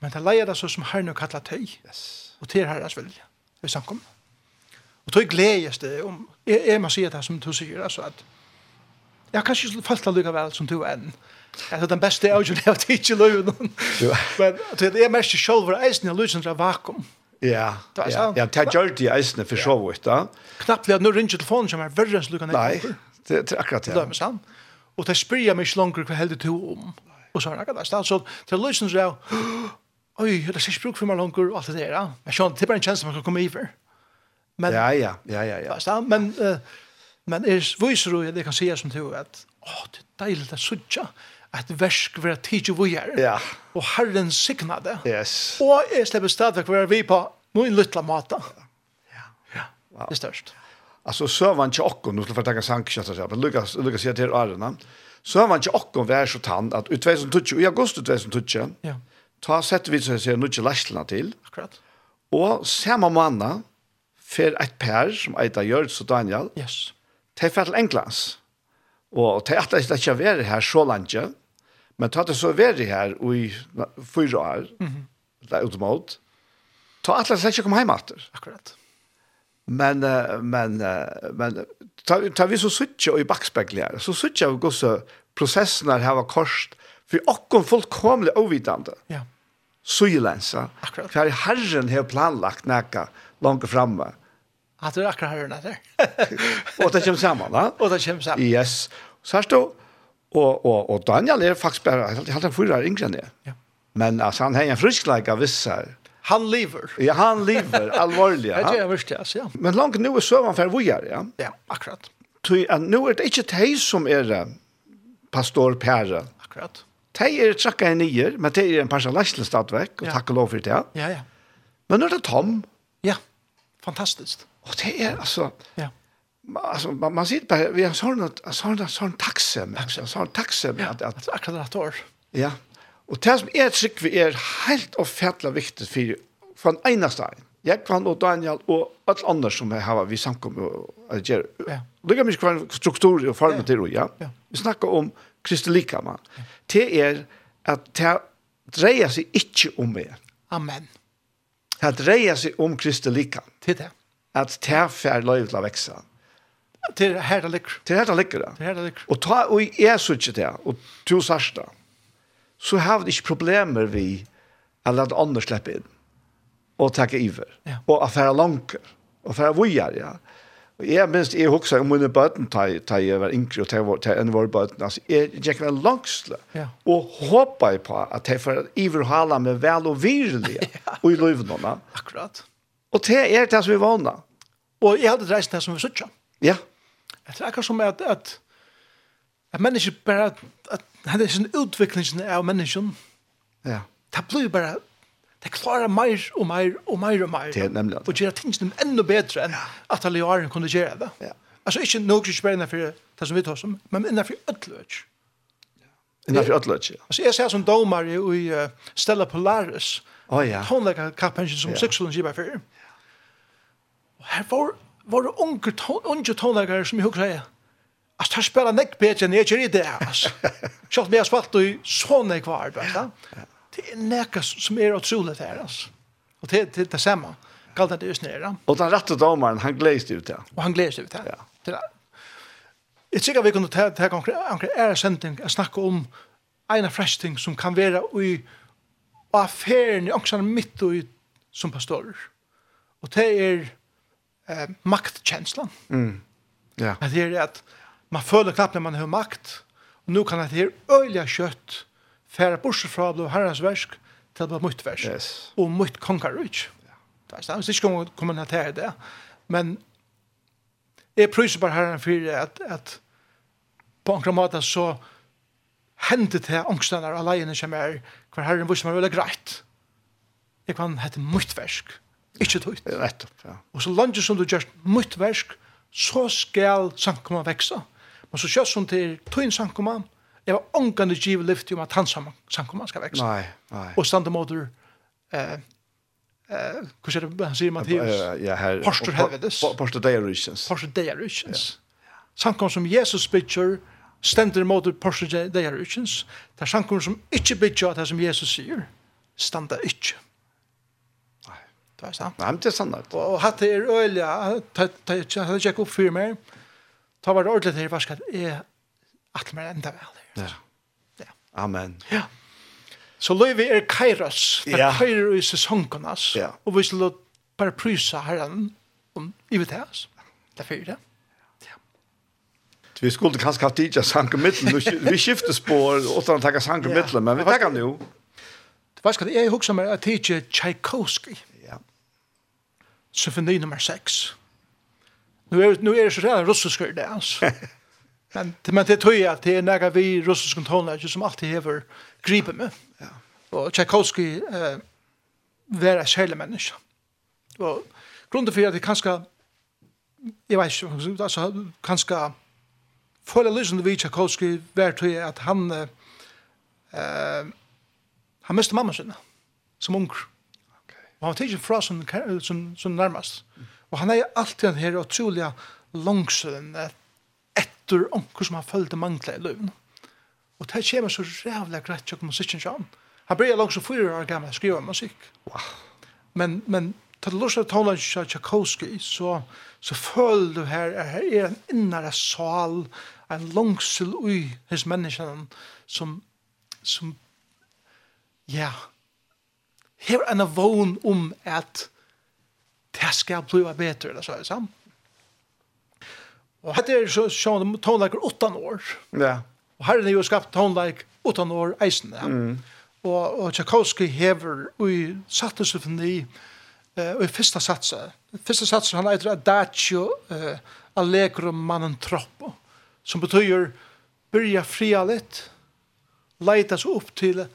Men det leier det så som herren og kallar tøy. Yes. Og til herres velja. Vi samkommer. Og tog gledes det om, jeg, jeg må si det som du sier, altså at jeg har kanskje ikke følt det likevel som du enn. Jeg er den beste jeg har ikke at ikke løy noen. Men jeg merker ikke selv hvor eisen jeg løy som er vakuum. Ja, ja, ja, det gjør det eisen for så vidt da. Knappt at nå ringer telefonen som er verre enn som du Nei, det er akkurat det. Det er med sann. Og det spyrer meg ikke langer hva heldig to om. Og så er det akkurat det. Så det løy som er, oj, det er inte bruk for meg langer, og alt det der, ja. Men sånn, det er bare en chans man kan komme i for. Men, ja, ja, ja, ja. ja. Fast, men, uh, men er viser jo, det kan säga som du, at åh, det är dejligt att sudja att värsk för att tidigt vi är. Ja. og Herren signade. Yes. Och jag släpper stadigt være vi på noen lilla mata. Ja. Ja. ja. Det är störst. Alltså sövan till okkon, nu skulle jag tacka sanktion, men Lukas, Lukas säger till Arena, sövan till okkon var så tant att i 2020, i augusti 2020, ja ta sett vi så ser nudge lastla til. Akkurat. Og samme manna fer et par som eita Jørgs og Daniel. Yes. De fer til Englands. Og de at det ikke være her så langt, men ta det så være her i fyra år, mm -hmm. det er utomot, ta at det ikke kom hjem etter. Akkurat. Men, men, men ta, ta vi så suttje og i bakspekler, så suttje av så prosessen her var korset, för okkom fullkomligt ovitande. Ja. Sujelensa. Akkurat. För herren har planlagt näka långt framme. Att du er akkurat herren där. Och det kommer samman, va? Och det kommer samman. Yes. Så här står, och, och, och Daniel är faktiskt bare, jeg halte han fyra yngre än det. Ja. Men alltså, han har en friskleik vissa. Han lever. Ja, han lever, alvorlig. Ja. Det er det jeg ja. Men långt nu är søvann for vi ja? Ja, akkurat. Så nu er det ikke de som er pastor Pære. Akkurat de er trakka i nyer, men de er en parsa leisle stadvekk, og ja. takk og lov for det. Ja, ja. Men nå er det tom. Ja, fantastisk. Og det er, altså, ja. Alltså man, man sitter bare, vi har sånn, sån sån taxem alltså sån taxem ja, att att akkurat det år. Ja. Och det som er trygg vi är helt och viktig viktigt för från ena stein. Jag kan og Daniel och allt andre som jag har vi samkom og gjør. Ja. Det mig mycket kvar struktur og form til ja. Vi snackar om Kristi likama, det er at det dreier seg ikke om meg. Amen. Det dreier seg om Kristi likama. Det det. At det fer løy til å vekse. Det er her det ligger. Det er her det ligger. Det er her det ligger. Og ta og jeg så ikke det, og to sørste, så har vi ikke problemer vi å at andre slippe inn og takke iver. Ja. Og affære lanker. Og affære vujar, ja. Jeg minst, jeg husker om mine bøten da jeg var yngre og da jeg var bøten. Altså, jeg gikk vel langsle ja. og håpet på at jeg får iverhala med vel og virlig og i løvnene. Akkurat. Og det er det som vi vana. Og jeg hadde reist det som vi suttet. Ja. Det er akkurat som at, at, at mennesker bare, at, at, det at, en at, av at, Ja. Det blir at, Det klarar mer og mer og mer og mer. Det er nemlig. Og gjør tingene enda bedre enn at alle åren kunne gjøre det. Ja. Altså ikke nok ikke bare innenfor det som vi tar som, men innenfor ødeløk. Innenfor ødeløk, ja. Altså jeg ser som domar i uh, Stella Polaris. Å oh, ja. Tonleggere kappensen som ja. seksualen sier bare før. Og her var, var det unge, ton, unge tonleggere som jeg husker seg. Alltså tar spela näck bättre än jag gör det alltså. Schalt mig asfalt och i är kvar, va? Ja det er nekka som er otroligt här alltså. Och det det det samma. Kallt det just nere. Och den rette domaren han gläst ut det. Och han gläst ut det. Ja. Jag tycker vi kunde ta ta konkret är sending att snacka om ena fresh thing som kan vara i affären också mitt och som pastor. Och det är eh maktkänslan. Mm. Ja. Att det är att man føler knappt när man har makt. Och nu kan det här öliga kött færa borser fra blå herrans versk til blå mot versk, yes. og mot kongarrujt. Ja. Det er stans ikke om å komme ned det, men jeg prøyser bare herren for at, at på en måte så hendet det angstene og alene som er hver herren vurs som er veldig greit. Jeg kan hette mot versk, ikke tøyt. Nettopp, ja. Og så langt som du gjør mot versk, så skal sankumma veksa. Men så kjøst som til tøyn sankumma, jeg var ångande givet lyft om at hans samkomman skal vekse. Nei, nei. Og stande måter, eh, eh, hva sier det, han sier Matteus? Ja, her. Porstor helvedes. Porstor deir rysens. Porstor deir rysens. Samkomman som Jesus bytjer, stender måter porstor deir rysens. Det er samkomman som ikke bytjer det som Jesus sier, standa ikke. Nei. Det er sant. Nei, men det er sant. Og hatt det er øyelig, hatt det er ikke opp fyrir meg, ta var det ordentlig til, hva skal jeg, atle meg enda vel Ja. ja. Amen. Ja. Så løyvi er kairas, det ja. kairer i sesongonas, ja. og vi skal bare prysa herren om i vet hans. Det er fyrir det. Ja. Vi skulle kanskje haft sank sanke middelen, vi skifter spår, åttan takk sanke middelen, men vi takk nu. Det var skal jeg huske meg at det Tchaikovsky. Ja. Symfoni nummer 6. Nu er, nu er det så rett russisk det, altså. Men, men det tror jag att det är några vi russiska tonläggare som alltid hever gripen med. Ja. Och Tchaikovsky eh, var en kärle människa. Och grunden för att det kanske jag vet inte, alltså kanske Följa lysen vid Tchaikovsky var tror jag att han eh, han miste mamma sin som ung. Okay. Han var tidsen fra som, som, som närmast. Mm. Och han är alltid den här otroliga långsöden etter onker som han følte mangla i løven. Og det kommer så rævlig greit til musikken sjån. Han blir langt som fyra år gammel skriva musikk. Wow. Men, men til det lortet tålet av Tchaikovsky, så, så føler du her, her er en innere sal, en langsel ui hos menneskene som, som ja, her er en vogn om at det skal bli bedre, eller så er det sant? Og hette er så sjående tonelager åttan år. Ja. Og her er jo skapt tonelager åttan år eisen. Ja. Mm. Og, og Tchaikovsky hever ui sattesymfoni uh, ui fyrsta satsa. Fyrsta satsa han heter Adagio uh, Allegro mannen troppo som betyr byrja fria litt, leitas upp til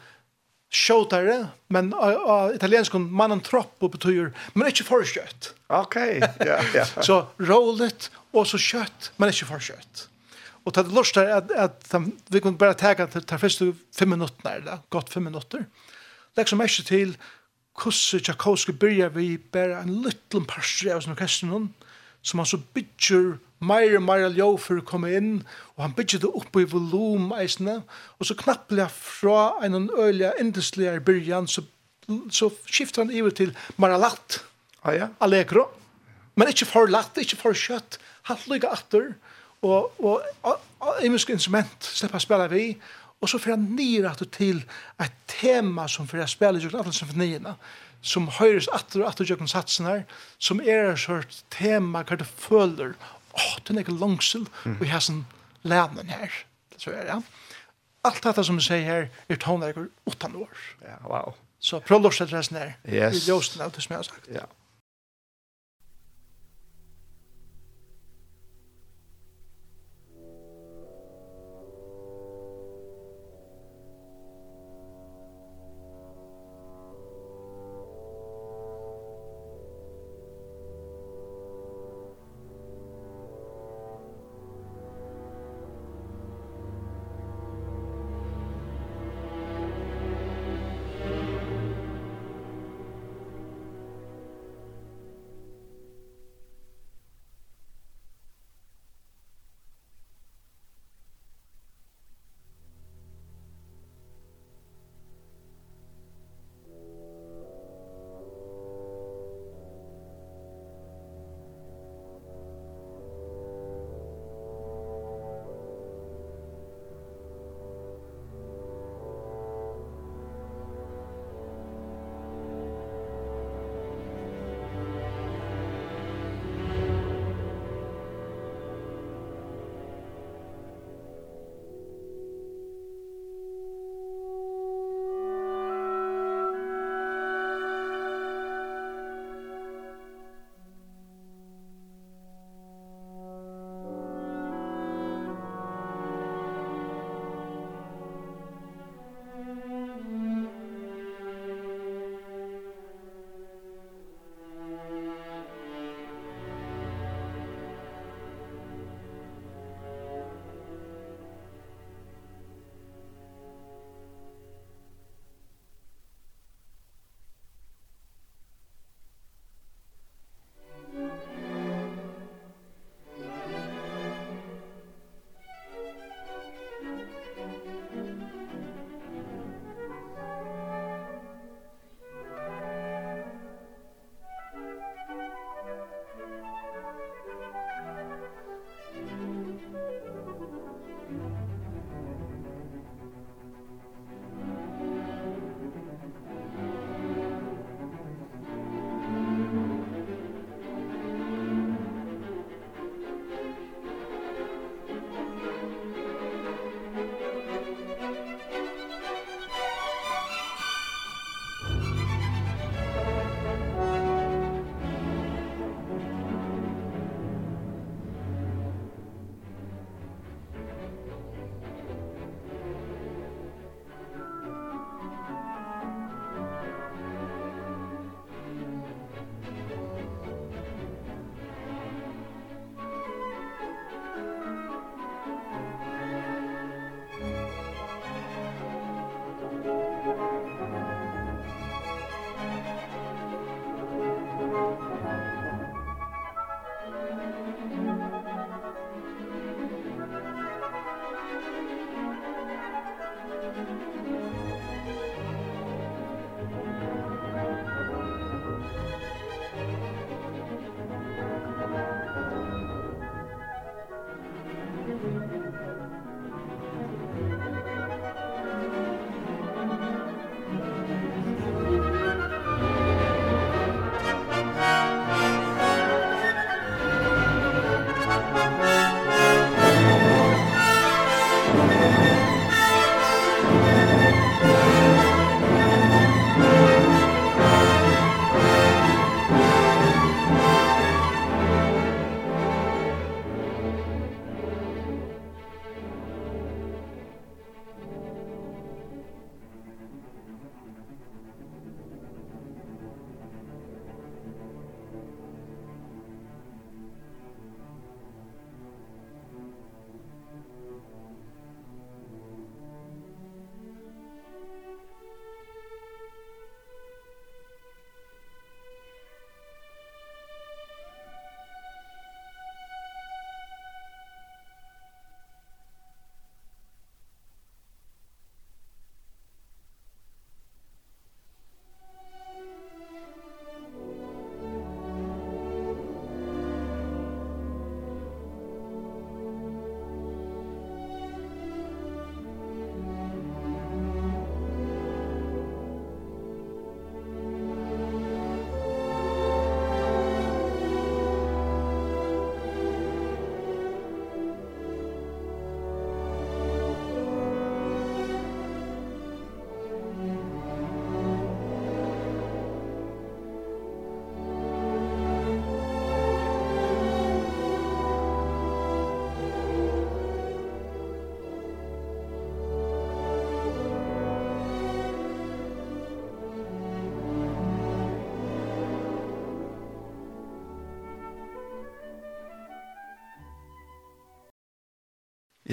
showtare, men uh, italiensk mannen troppo betyr, men ikke for kjøtt. Ok, ja, ja. Så roligt, og så kjøtt, men ikke for kjøtt. Og det lust er at, at vi kunne bare tega til de første fem minutter, eller godt fem minutter. Legg som ikke til hvordan Tchaikovsky byrja vi bare en liten parstri av sin orkestren, som han så bygger meir og meir ljó for å komme inn, og han bygger det opp i volum eisene, og så knappelig fra en øyelig endeslig byrjan, så, så skifter han iver til Maralatt, ah, ja. Allegro, men ikke for latt, ikke for kjøtt, halt lykke atter, og, og, og, og instrument slipper å spille vi, og så får han nyr atter til et tema som får jeg spille i Jøkken Atlan som høyres atter og atter Jøkken satsen her, som er et sort tema hva du føler åh, det er ikke langsel, og jeg har sånn lænen her. Så er det, ja. Alt dette som vi sier her, er tonverker åttan år. Ja, wow. Så prøv å løse det resten her. Yes. I ljósen av det som jeg har sagt. Ja.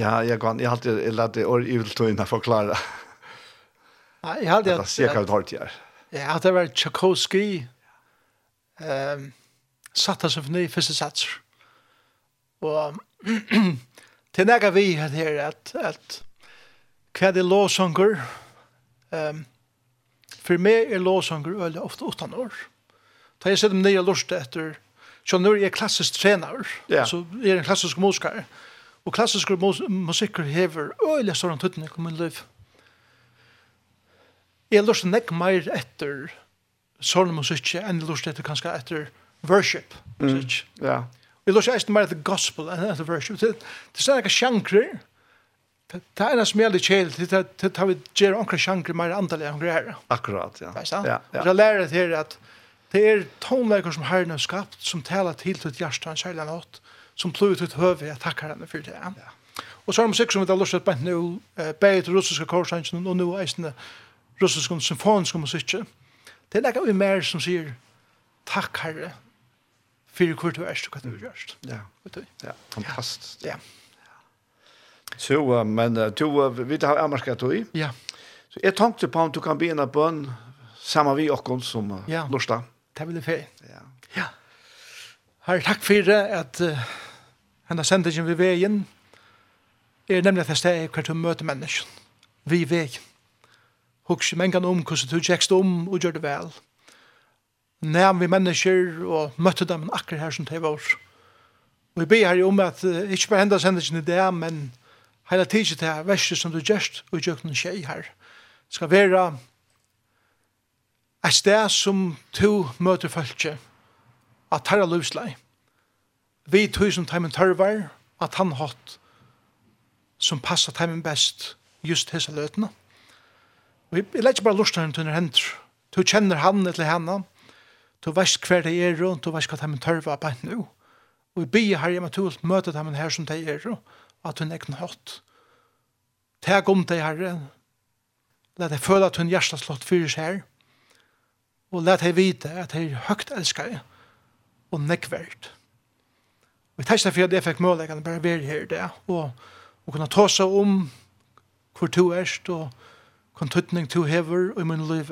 Ja, jag kan jag alltid jag lät det or evil to innan förklara. Nej, jag hade att se kallt hårt här. Ja, det var Tchaikovsky. Ehm um, satte sig för ny första sats. Och till några vi hade här att att kvad det låsånger. Ehm um, för mig är låsånger väldigt ofta utan år. Ta jag sett dem nya lust efter Så nu är jag klassisk tränare, ja. så är jag en klassisk musikare. Og klassisk mus musikker hever øyelig større tøttene i min liv. Jeg lurte nek mer etter sånne musikk enn jeg lurte etter kanskje etter worship musikk. Mm, ja. Jeg lurte etter mer etter gospel enn etter worship. Det, det er ikke sjankrer. Det er en som er litt kjell til det tar vi gjør omkring sjankrer mer andalig enn greier. Akkurat, ja. Ja, ja. Og det lærer til at det er tonleikere som herren har skapt som taler til til hjertet han kjærlighet som plog ut høve, jeg takkar henne for det. Ja. Og så har de musikk som vi har lyst til bænt nu, bæg til russiske korsangene, og nu eisen russiske symfoniske musikk. Det er nekka vi mer som sier, takk herre, fyrir hvor du erst og hva du har gjort. Ja, ja. fantastiskt. Ja. Så, uh, men uh, du, uh, vi tar amerska tog. Ja. Så jeg tenkte på om du kan begynne bønn sammen vi okkon som uh, ja. lorsta. Det vil jeg ferie. Ja. ja. Herre, takk for at uh, henne sendingen vi veien, er nemlig at det stedet hvert hun møter mennesken, vi veien. Hoks ikke mengen om hvordan du tjekst om og gjør det vel. Næm vi mennesker og møtte dem akkurat her som det var. Og vi ber her om at uh, ikke bare hendet sendingen i det, men hele tiden til det verste som du gjørst og gjør noen skje her. Det skal være et sted som to møter følge at tarra løslei vi tog som teimen tørvar, at han hatt som passar teimen best just hese løtene. Og jeg jeg legger bare lortene til henne hender. Du kjenner han eller henne, du veist hver det er, og du veist hva teimen tørvar på henne. nå. Og jeg blir her, hjemme til å møte dem her som de er, og at hun egnet hatt. Teg om deg, herre, La deg føle at hun hjertet slått fyrir seg her. Og la deg vite at jeg er høyt elsker og nekverd. Og jeg tenkte for at jeg fikk mulighet bare være her i det, og, og kunne ta seg om hvor du erst, og hvor tøtning du hever i min liv,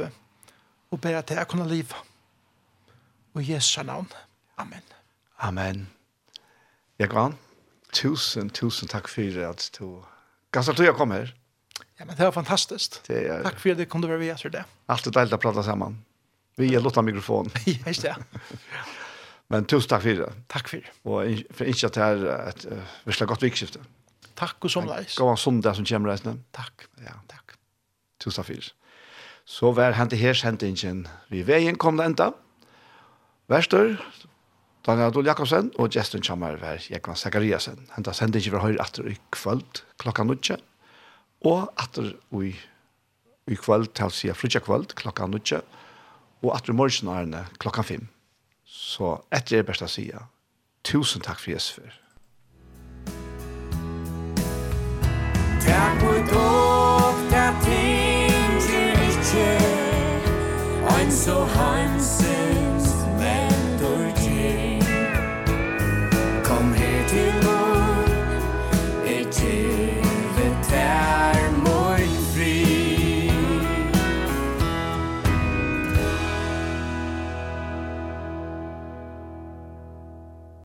og bare til jeg kunne liv. Og i Jesu navn. Amen. Amen. Jeg kan. Tusen, tusen takk for at du gassar du jeg kom her. Ja, men det var fantastisk. Det er... Takk for at jeg kunne være ved etter det. Alt er deilig å prate sammen. Vi er låta mikrofon. ja, ikke det. Men tusen takk for det. Takk for det. Og for ikke at det er et uh, virkelig godt vikskifte. Takk og som leis. Gå en sondag som kommer reisende. Takk. Ja, takk. Tusen takk for det. Så vær hente her sendingen. Vi veien kom det enda. Værstør, Daniel Adol Jakobsen, og Justin kommer vær Jekvann Zakariasen. Henta sendingen fra høyre atter i kvöld klokka nødje. Og atter i, i kvöld, til å si frutja kvöld klokka nødje. Og atter i morgen klokka fem. Så etter er best å si. Tusen takk for Jesus for. Takk for dere ting til ikke Ein så hans